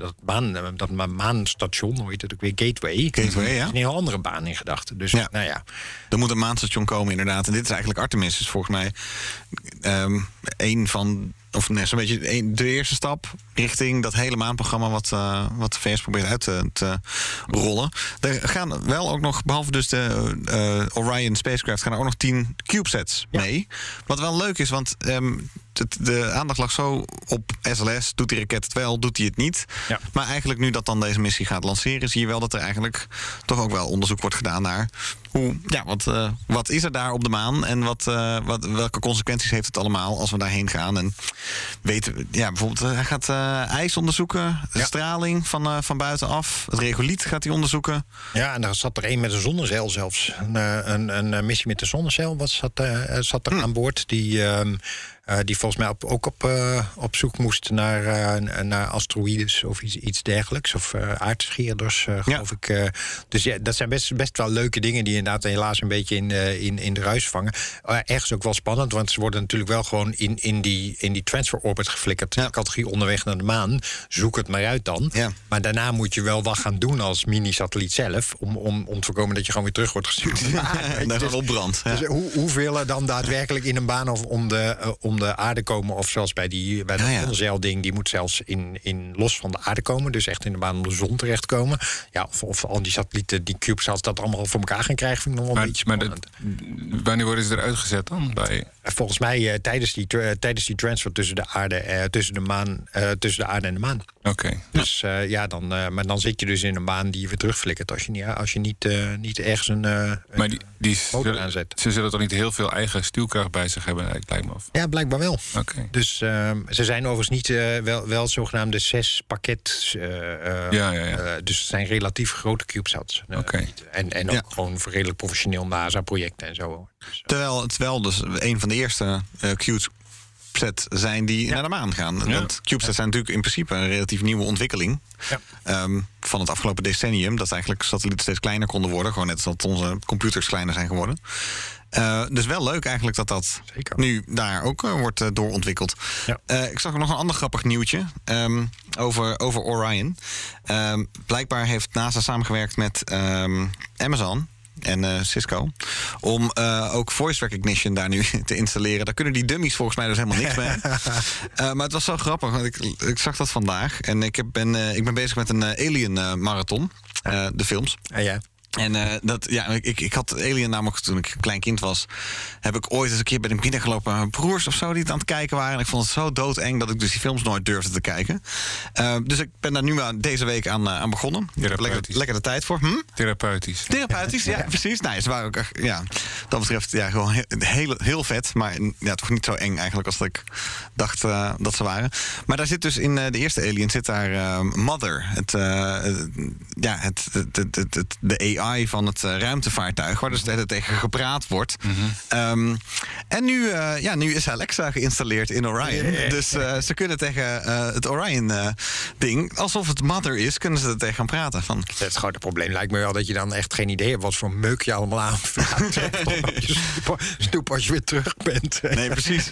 dat, baan, dat ma- maanstation, hoe heet het ook weer, Gateway. Gateway, ja. is een heel andere baan in gedachten. Dus Ja. nou ja, er moet een maanstation komen, inderdaad. En dit is eigenlijk Artemis. Is volgens mij ehm een van. Of nee, zo'n beetje de eerste stap richting dat hele maanprogramma wat, eh, wat de VS probeert uit te, te rollen. Er gaan wel ook nog, behalve dus de eh, Orion spacecraft, gaan er ook nog tien CubeSats mee. Wat wel leuk is, want ehm, de aandacht lag zo op SLS. Doet die raket het wel, doet hij het niet? Ja. Maar eigenlijk nu dat dan deze missie gaat lanceren... zie je wel dat er eigenlijk toch ook wel onderzoek wordt gedaan naar... Hoe, ja, wat, eh, wat is er daar op de maan en wat, eh, wat, welke consequenties heeft het allemaal als we daarheen gaan? En weten we, ja, bijvoorbeeld, eh, hij gaat ijs onderzoeken, de Ja. straling van, van buitenaf, het regoliet gaat hij onderzoeken. Ja, en daar zat er een met een zonnezeil zelfs. Een, een, een, missie met een zonnezeil was, zat, zat er aan boord. Die, ehm, eh, die volgens mij op, ook op, eh, op zoek moest naar, eh, naar asteroïdes of iets, iets dergelijks. Of eh aardscheerders, eh, geloof ik. eh. dus ja, dat zijn best, best wel leuke dingen die inderdaad helaas een beetje in, eh, in, in de ruis vangen. Eh, ergens ook wel spannend, want ze worden natuurlijk wel gewoon in, in, die, in die transfer orbit geflikkerd. Ja. Categorie onderweg naar de maan. Zoek het maar uit dan. Ja. Maar daarna moet je wel wat gaan doen als mini-satelliet zelf. Om, om, om te voorkomen dat je gewoon weer terug wordt gestuurd. <laughs> en daar dus, gewoon opbrandt. Ja. dus hoe, hoeveel er dan daadwerkelijk in een baan of om de, eh, om de aarde komen? Of zoals bij, die, bij dat Ja, ja. die moet zelfs in, in los van de aarde komen. Dus echt in de baan om de zon terechtkomen. Ja, of, of al die satellieten, die CubeSats, dat allemaal voor elkaar gaan krijgen, vind ik nog wel Maar, een beetje maar dat- wanneer worden ze eruit gezet dan? Bij, Volgens mij eh, tijdens, die, tra- tijdens die transfer tussen de aarde, eh, tussen de maan, eh, tussen de aarde en de maan. Oké. Dus eh, ja, dan, eh, maar dan zit je dus in een baan die je weer terugflikkert als je niet, als je niet, eh, niet ergens een. eh, een- Maar die, die motor aanzet. ze zullen toch niet heel veel eigen stuwkracht bij zich hebben, lijkt lijkt me. Ja, blijkbaar wel. Oké. Dus ehm, ze zijn overigens niet eh, wel, wel zogenaamde zes pakket. eh, eh, Ja, ja, ja. dus het zijn relatief grote CubeSats. Oké. En, en ook Ja. gewoon voor redelijk professioneel NASA-projecten en zo. Dus, Terwijl het wel dus een van de eerste eh CubeSat zijn die naar de maan gaan. Want CubeSats zijn natuurlijk in principe een relatief nieuwe ontwikkeling. Ja. ehm, van het afgelopen decennium. Dat eigenlijk satellieten steeds kleiner konden worden. Gewoon net als dat onze computers kleiner zijn geworden. Eh, dus wel leuk eigenlijk dat dat Zeker. nu daar ook eh, wordt eh, doorontwikkeld. Ja. Ik zag nog een ander grappig nieuwtje ehm, over, over Orion. Ehm, blijkbaar heeft NASA samengewerkt met Amazon en eh, Cisco. Om eh, ook voice recognition daar nu <laughs> te installeren. Daar kunnen die dummies volgens mij dus helemaal niks mee. <laughs> Eh, maar het was zo grappig, want ik, ik zag dat vandaag. En ik, heb, ben, ik ben bezig met een Alien marathon. De films. ah, ja. En eh, dat, ja, ik, ik had Alien namelijk toen ik een klein kind was. Heb ik ooit eens een keer bij de binnengelopen mijn broers of zo die het aan het kijken waren. En ik vond het zo doodeng dat ik dus die films nooit durfde te kijken. Eh, dus ik ben daar nu aan, deze week aan, eh, aan begonnen. Lekker, lekker de tijd voor. Hm? Therapeutisch. Therapeutisch, ja, <laughs> precies. Nou, ze waren ook echt, ja, dat betreft ja, gewoon heel, heel, heel vet. Maar ja, toch niet zo eng eigenlijk als dat ik dacht dat ze waren. Maar daar zit dus in de eerste Alien zit daar Mother. Het, ja, het, het, het, het- het- de AI van het eh, ruimtevaartuig. Waar dus tegen gepraat wordt. Ehm, en nu, eh, ja, nu is Alexa geïnstalleerd in Orion. Dus eh, ze kunnen tegen het Orion-ding, alsof het Mother is, kunnen ze er tegen gaan praten. Van, Het grote probleem lijkt me wel dat je dan echt geen idee hebt wat voor meuk je allemaal aan <laughs> op je stoep, als je weer terug bent. nee, precies.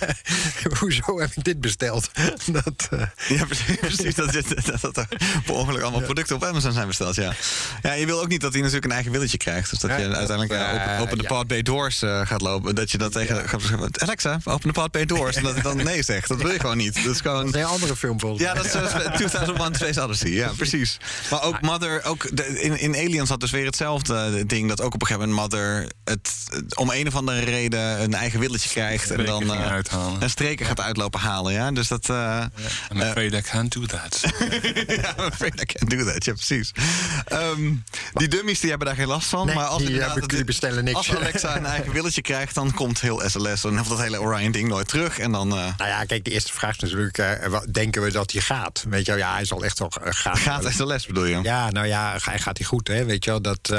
<laughs> Hoezo heb ik dit besteld? <laughs> Dat, Ja, precies. precies dat, dat, dat er per ongeluk allemaal producten op Amazon zijn besteld. Ja. ja, je wil ook niet dat hij natuurlijk een eigen willetje krijgt. Dus dat Ja, je uiteindelijk ja, open, open de ja. pod bay doors eh, gaat lopen. Dat je dat tegen gaat zeggen, Alexa, open de pod bay doors. En dat hij dan nee zegt. Dat wil je gewoon niet. Dat is gewoon... dat is een andere film volgens Ja, dat is eh, <laughs> 2001 Space Odyssey. Ja, precies. Maar ook Mother, ook de- in, in Aliens had dus weer hetzelfde ding. Dat ook op een gegeven moment Mother het, het om een of andere reden een eigen willetje krijgt. En dan eh, uithalen. een streken gaat uitlopen halen. Ja, dus dat... eh, I'm afraid I can't do that. <laughs> ja, I'm afraid I can't do that. Ja, precies. Ehm, die dummies die hebben daar geen last van. Nee, maar als, die hebben- bestellen niks. als Alexa een eigen willetje krijgt, dan komt heel SLS en of dat hele Orion-ding nooit terug. En dan eh, Nou ja, kijk, de eerste vraag is natuurlijk, eh, wat denken we dat hij gaat? Weet je wel, ja, hij zal echt wel eh, gaan. gaat SLS, bedoel je? Ja, nou ja, hij gaat hij goed, hè? Weet je wel, dat, eh,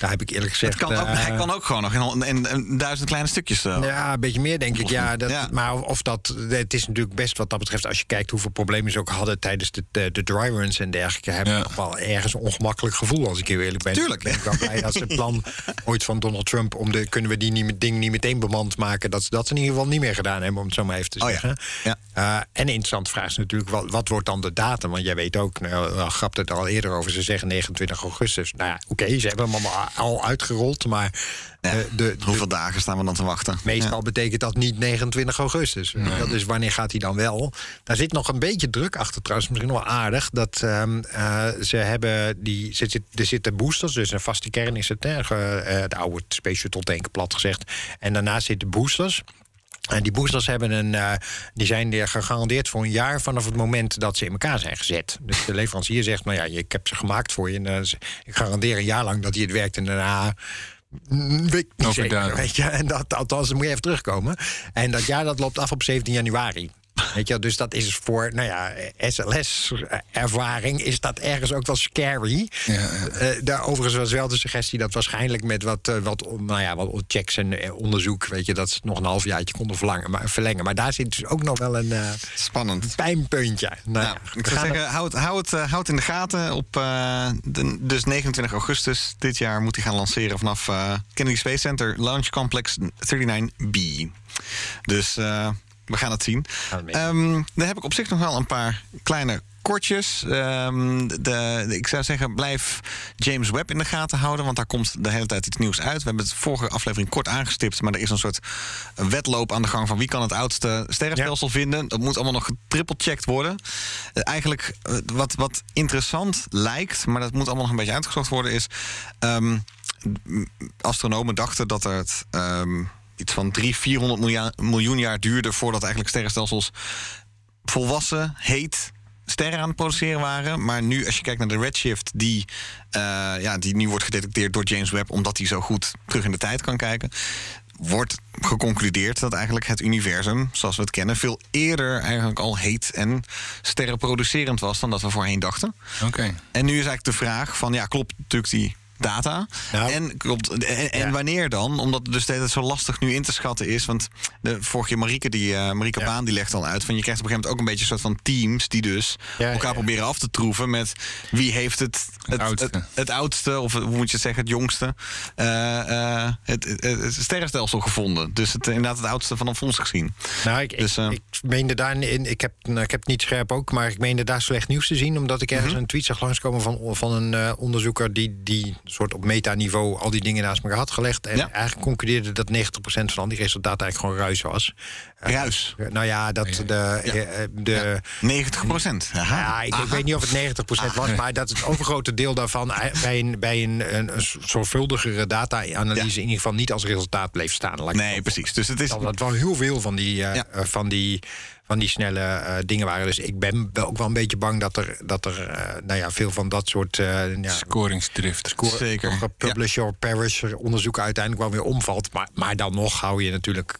daar heb ik eerlijk gezegd... Kan ook, eh, hij kan ook gewoon nog in, in, in duizend kleine stukjes. eh, Ja, een beetje meer denk ik. Ja, dat, Ja. Maar of dat. Het is natuurlijk best wat dat betreft. Als je kijkt hoeveel problemen ze ook hadden tijdens de, de, de dry runs en dergelijke. Heb Ja. ik nog wel ergens een ongemakkelijk gevoel als ik heel eerlijk ben. Tuurlijk. Ik ben wel blij dat ze het plan <laughs> ooit van Donald Trump. om de. kunnen we die niet, ding niet meteen bemand maken. dat ze dat in ieder geval niet meer gedaan hebben, om het zo maar even te Oh ja. zeggen. Ja. Eh, en een interessante vraag is natuurlijk. Wat, wat wordt dan de datum? Want jij weet ook. Nou, wel, grapte het al eerder over. Ze zeggen 29 augustus. Nou ja, oké, ze hebben hem allemaal al uitgerold. Maar. Ja, eh, de, de, Hoeveel dagen staan we dan te wachten? Meestal betekent dat niet 29 augustus. Dat is wanneer gaat hij dan wel? Daar zit nog een beetje druk achter trouwens. Misschien wel aardig. Dat ehm, eh, ze hebben die. Ze zit, er zitten boosters, dus een vaste kern is het. Hè, eh, de oude Space Shuttle tank, plat gezegd. En daarnaast zitten boosters. En die boosters hebben een, eh, die zijn gegarandeerd voor een jaar vanaf het moment dat ze in elkaar zijn gezet. Dus de leverancier zegt, nou ja, ik heb ze gemaakt voor je. En eh, ik garandeer een jaar lang dat hij het werkt. En daarna mm, weet ik niet Over zeker, datum. weet je. En dat, althans, dan moet je even terugkomen. En dat jaar dat loopt af op 17 januari. Weet je, dus dat is voor, nou ja, SLS-ervaring is dat ergens ook wel scary. Eh, daar overigens was wel de suggestie dat waarschijnlijk met wat, eh, wat, nou ja, wat checks en eh, onderzoek, weet je, dat ze het nog een half jaartje konden verlangen, maar, verlengen. Maar daar zit dus ook nog wel een Spannend. pijnpuntje. Nou, ja, ik zou zeggen, houd, houd, houd in de gaten. Op de, dus 29 augustus dit jaar moet hij gaan lanceren vanaf Kennedy Space Center Launch Complex 39B. Dus we gaan het zien. Ehm, dan heb ik op zich nog wel een paar kleine kortjes. Ehm, de, de- ik zou zeggen, blijf James Webb in de gaten houden. Want daar komt de hele tijd iets nieuws uit. We hebben het vorige aflevering kort aangestipt. Maar er is een soort wedloop aan de gang van wie kan het oudste sterrenstelsel vinden. Dat moet allemaal nog getrippelcheckt worden. Eh, eigenlijk eh, wat, wat interessant lijkt, maar dat moet allemaal nog een beetje uitgezocht worden, is. ehm, astronomen dachten dat het iets van 300, 400 miljoen, miljoen jaar duurde voordat eigenlijk sterrenstelsels volwassen, heet sterren aan het produceren waren. Maar nu, als je kijkt naar de redshift, die, eh, ja, die nu wordt gedetecteerd door James Webb, omdat hij zo goed terug in de tijd kan kijken. Wordt geconcludeerd dat eigenlijk het universum, zoals we het kennen, veel eerder eigenlijk al heet en sterrenproducerend was dan dat we voorheen dachten. Oké. En nu is eigenlijk de vraag van, ja, klopt natuurlijk die data? Nou. en klopt, en, en wanneer dan? Omdat het dus tijd zo lastig nu in te schatten is. Want de vorige keer Marieke, die, eh Marieke Ja. Baan, die legt al uit... van je krijgt op een gegeven moment ook een beetje een soort van teams... die dus Ja, elkaar ja. proberen af te troeven met wie heeft het... Het, oudste. het, het oudste, of hoe moet je het zeggen, het jongste... eh, eh, het, het, het sterrenstelsel gevonden. Dus het, inderdaad het oudste van ons gezien. Nou, ik, Dus, ik, eh, ik meende daar in, ik heb, nou, ik heb het niet scherp ook, maar ik meende daar slecht nieuws te zien, omdat ik ergens Mhm. een tweet zag langskomen van, van een onderzoeker die, die soort op metaniveau al die dingen naast elkaar had gelegd en Ja. eigenlijk concludeerde dat 90% van al die resultaten eigenlijk gewoon ruis was. Eh, Ruis. nou ja, dat de, eh, eh, de 90 procent. ja, ik, ik weet niet of het 90% was, maar dat het overgrote deel daarvan eh, bij een, bij een, een, een zorgvuldigere data-analyse Ja. in ieder geval niet als resultaat bleef staan. Nee, precies. Dus het is... dat het wel heel veel van die, eh, Ja. eh, van die, van die snelle eh, dingen waren. Dus ik ben wel ook wel een beetje bang dat er, dat er eh, nou ja, veel van dat soort uh, ja, Scoringsdrift. score- Zeker. of, eh, publish or perish onderzoeken uiteindelijk wel weer omvalt. Maar, maar dan nog hou je natuurlijk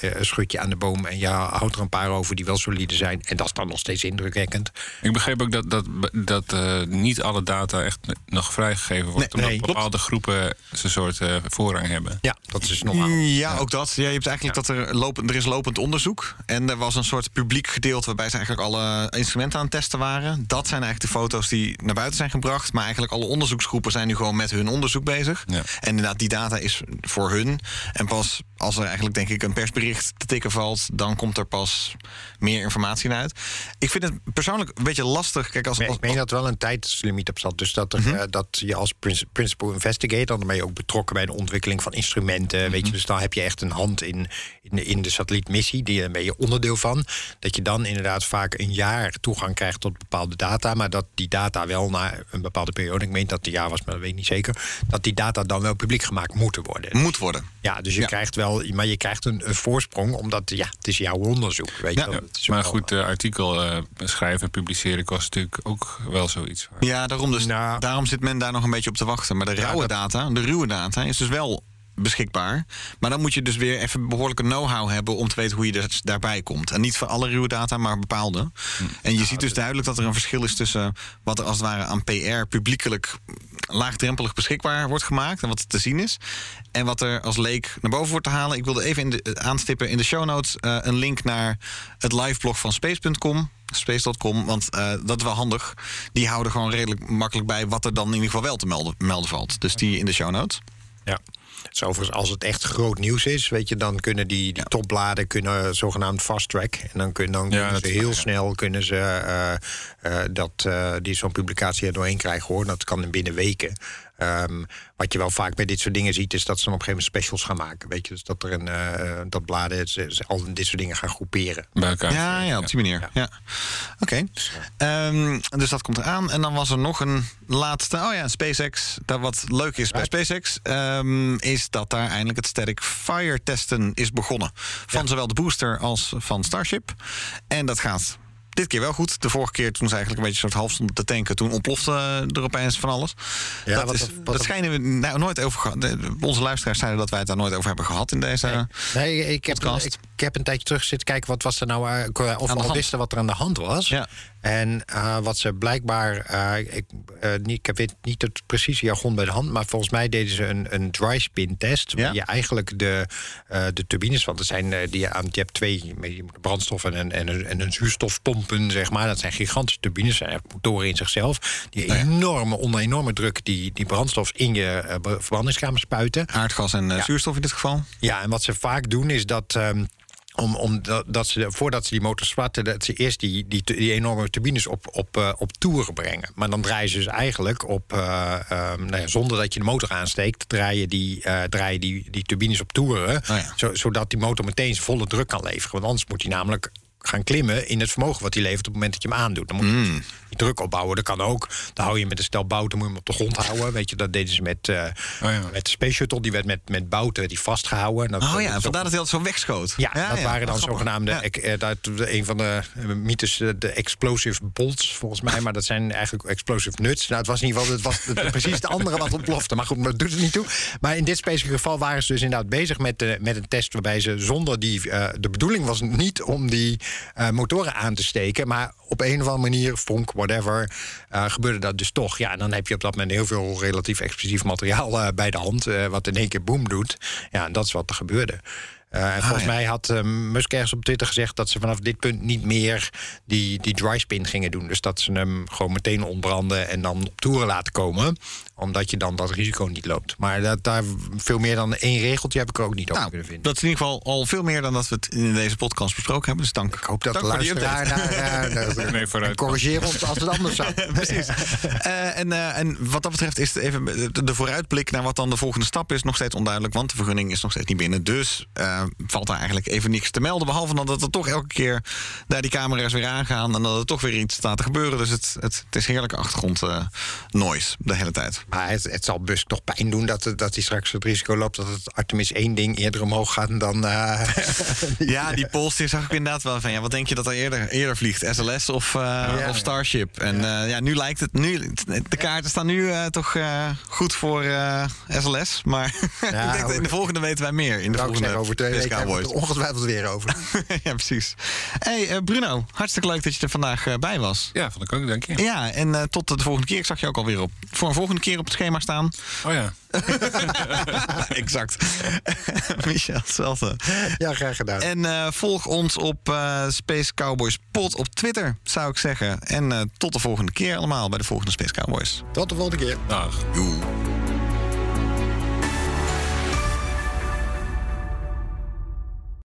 een schutje aan de boom en je houdt er een paar over die wel solide zijn. En dat is dan nog steeds indrukwekkend. Ik begreep ook dat, dat, dat eh, niet alle data echt nog vrijgegeven wordt. Nee, omdat nee, klopt. bepaalde groepen zo'n soort eh, voorrang hebben. Ja, dat is normaal. Ja, ook dat. Ja, je hebt eigenlijk dat er, lopen, er is lopend onderzoek. En er was een soort publiek gedeelte waarbij ze eigenlijk alle instrumenten aan het testen waren. Dat zijn eigenlijk de foto's die naar buiten zijn gebracht. Maar eigenlijk alle onderzoeksgroepen zijn nu gewoon met hun onderzoek bezig. Ja. En inderdaad, die data is voor hun. En pas als er eigenlijk denk ik een persbericht te tikken valt, dan komt er pas meer informatie naar uit. Ik vind het persoonlijk een beetje lastig. Kijk, als, ik meen dat er wel een tijdslimiet op zat. Dus dat, er, eh, dat je als prin- principal investigator... dan ben je ook betrokken bij de ontwikkeling van instrumenten. Weet je, dus dan heb je echt een hand in, in, de, in de satellietmissie. Die, daar ben je onderdeel van. Dat je dan inderdaad vaak een jaar toegang krijgt tot bepaalde data. Maar dat die data wel na een bepaalde periode... ik meen dat het een jaar was, maar dat weet ik niet zeker... dat die data dan wel publiek gemaakt moeten worden. moet worden. Ja, dus je Ja. krijgt wel... maar je krijgt een, een voorsprong, omdat ja, het is jouw onderzoek. Weet je Ja. wel. Ja, Het is maar goed, eh, artikel eh, schrijven en publiceren kost natuurlijk ook wel zoiets. Ja, daarom, dus, Nou. daarom zit men daar nog een beetje op te wachten. Maar de rauwe dat- data, de ruwe data, is dus wel beschikbaar. Maar dan moet je dus weer even behoorlijke know-how hebben om te weten hoe je dus daarbij komt. En niet voor alle ruwe data, maar bepaalde. En je ziet dus duidelijk dat er een verschil is tussen wat er als het ware aan PR publiekelijk laagdrempelig beschikbaar wordt gemaakt en wat te zien is. En wat er als leek naar boven wordt te halen. Ik wilde even in de, eh, aanstippen in de show notes eh, een link naar het liveblog van space.com. Space.com, want eh, dat is wel handig. Die houden gewoon redelijk makkelijk bij wat er dan in ieder geval wel te melden, melden valt. Dus die in de show notes. Ja. Dus overigens, als het echt groot nieuws is, weet je, dan kunnen die, die topbladen kunnen zogenaamd fast track. En dan, kun, dan kunnen ze heel ja. snel kunnen ze eh, eh, dat, eh, die zo'n publicatie er doorheen krijgen hoor. Dat kan binnen weken. Ehm, wat je wel vaak bij dit soort dingen ziet, is dat ze dan op een gegeven moment specials gaan maken. Weet je, dus dat er een eh, dat bladen ze, ze al dit soort dingen gaan groeperen. Bij elkaar. Ja, ja, op die manier. Ja. Oké. Ehm, dus dat komt eraan. En dan was er nog een laatste. Oh ja, SpaceX. Dat wat leuk is bij SpaceX, ehm, is dat daar eindelijk het Static Fire testen is begonnen. Van zowel de booster als van Starship. En dat gaat dit keer wel goed. De vorige keer toen ze eigenlijk een beetje soort half stonden te tanken, toen ontplofte er opeens van alles. Ja, dat, wat- is, wat- dat schijnen we nou nooit over gehad. Onze luisteraars zeiden dat wij het daar nooit over hebben gehad in deze. Nee, ik heb, ik, ik heb een tijdje terug zitten kijken wat was er nou eh, of de al hand. wisten wat er aan de hand was. Ja. En eh, wat ze blijkbaar, eh, ik, eh, niet, ik weet niet het precieze jargon bij de hand, maar volgens mij deden ze een, een dry spin test. Ja. Waar je eigenlijk de, de turbines, want er zijn die je aan, je hebt twee brandstof en een, en, een, en een zuurstofpompen, zeg maar. Dat zijn gigantische turbines, zijn motoren in zichzelf. Die enorme, onder enorme druk die, die brandstof in je verbrandingskamer spuiten. Aardgas en Ja. zuurstof in dit geval. Ja, en wat ze vaak doen is dat. ehm, om, om dat, dat ze, voordat ze die motor starten, dat ze eerst die, die, die enorme turbines op, op, eh, op toeren brengen. Maar dan draaien ze dus eigenlijk op, eh, ehm, nou ja, zonder dat je de motor aansteekt, draai je die, eh, draai je die, die turbines op toeren. ja. zo, zodat die motor meteen zijn volle druk kan leveren. Want anders moet hij namelijk gaan klimmen in het vermogen wat hij levert op het moment dat je hem aandoet. Dan moet je Mm. Druk opbouwen. Dat kan ook. Dan hou je met een stel bouten, moet je hem op de grond houden. Weet je, dat deden ze met, eh, Oh ja. met de Space Shuttle. Die werd met, met bouten die vastgehouden. Dat, Oh dat ja, vandaar dat hij altijd zo wegschoot. ja, dat waren dan zogenaamde, ek- eh, dat, een van de mythes, eh, de explosive bolts, volgens mij. Maar dat zijn eigenlijk explosive nuts. Nou, het was in ieder geval het was het- precies het andere wat ontplofte. Maar goed, dat doet het niet toe. Maar in dit specifieke geval waren ze dus inderdaad bezig met, de, met een test... waarbij ze zonder die... de bedoeling was niet om die motoren aan te steken... maar op een of andere manier, vonk, whatever, eh, gebeurde dat dus toch. Ja, en dan heb je op dat moment heel veel relatief explosief materiaal eh, bij de hand... eh, wat in één keer boom doet. Ja, en dat is wat er gebeurde. En volgens ja. mij had eh, Musk ergens op Twitter gezegd dat ze vanaf dit punt niet meer die, die dry spin gingen doen. Dus dat ze hem gewoon meteen ontbranden en dan op toeren laten komen. Omdat je dan dat risico niet loopt. Maar dat, daar veel meer dan één regeltje heb ik er ook niet over Nou, kunnen vinden. dat is in ieder geval al veel meer dan dat we het in deze podcast besproken hebben. Dus dank. ik hoop dat de dank voor die luisteraar daar, <laughs> daar, daar- Nee, vooruit. en corrigeer ons als het anders zou. <laughs> Precies. Eh, en, eh, en wat dat betreft is het even de, de vooruitblik naar wat dan de volgende stap is nog steeds onduidelijk. Want de vergunning is nog steeds niet binnen. Dus eh, valt daar eigenlijk even niks te melden. Behalve dan dat er toch elke keer daar die camera's weer aangaan. En dat er toch weer iets staat te gebeuren. Dus het, het, het is heerlijke achtergrond eh, noise de hele tijd. Maar het, het zal Musk toch pijn doen dat, dat hij straks het risico loopt dat het Artemis 1 ding eerder omhoog gaat dan. eh, <laughs> Ja, die polster zag ik inderdaad wel van. Ja, wat denk je dat er eerder, eerder vliegt? SLS of, eh, Ja. of Starship? En ja. ja, nu lijkt het. Nu, de kaarten staan nu eh, toch eh, goed voor eh, SLS. Maar <laughs> ik denk dat in de volgende weten wij meer. In de volgende zeggen, over twee weken hebben we er ongetwijfeld weer over. <laughs> ja, precies. Hey, eh, Bruno, hartstikke leuk dat je er vandaag eh, bij was. Ja, vond ik ook, denk je. Ja, en eh, tot de volgende keer. Ik zag je ook alweer op, voor een volgende keer op het schema staan. Oh ja. <laughs> exact. <laughs> Michel, hetzelfde. Ja, graag gedaan. En eh, volg ons op eh, Space Cowboys Pod op Twitter, zou ik zeggen. En eh, tot de volgende keer allemaal bij de volgende Space Cowboys. Tot de volgende keer. Dag.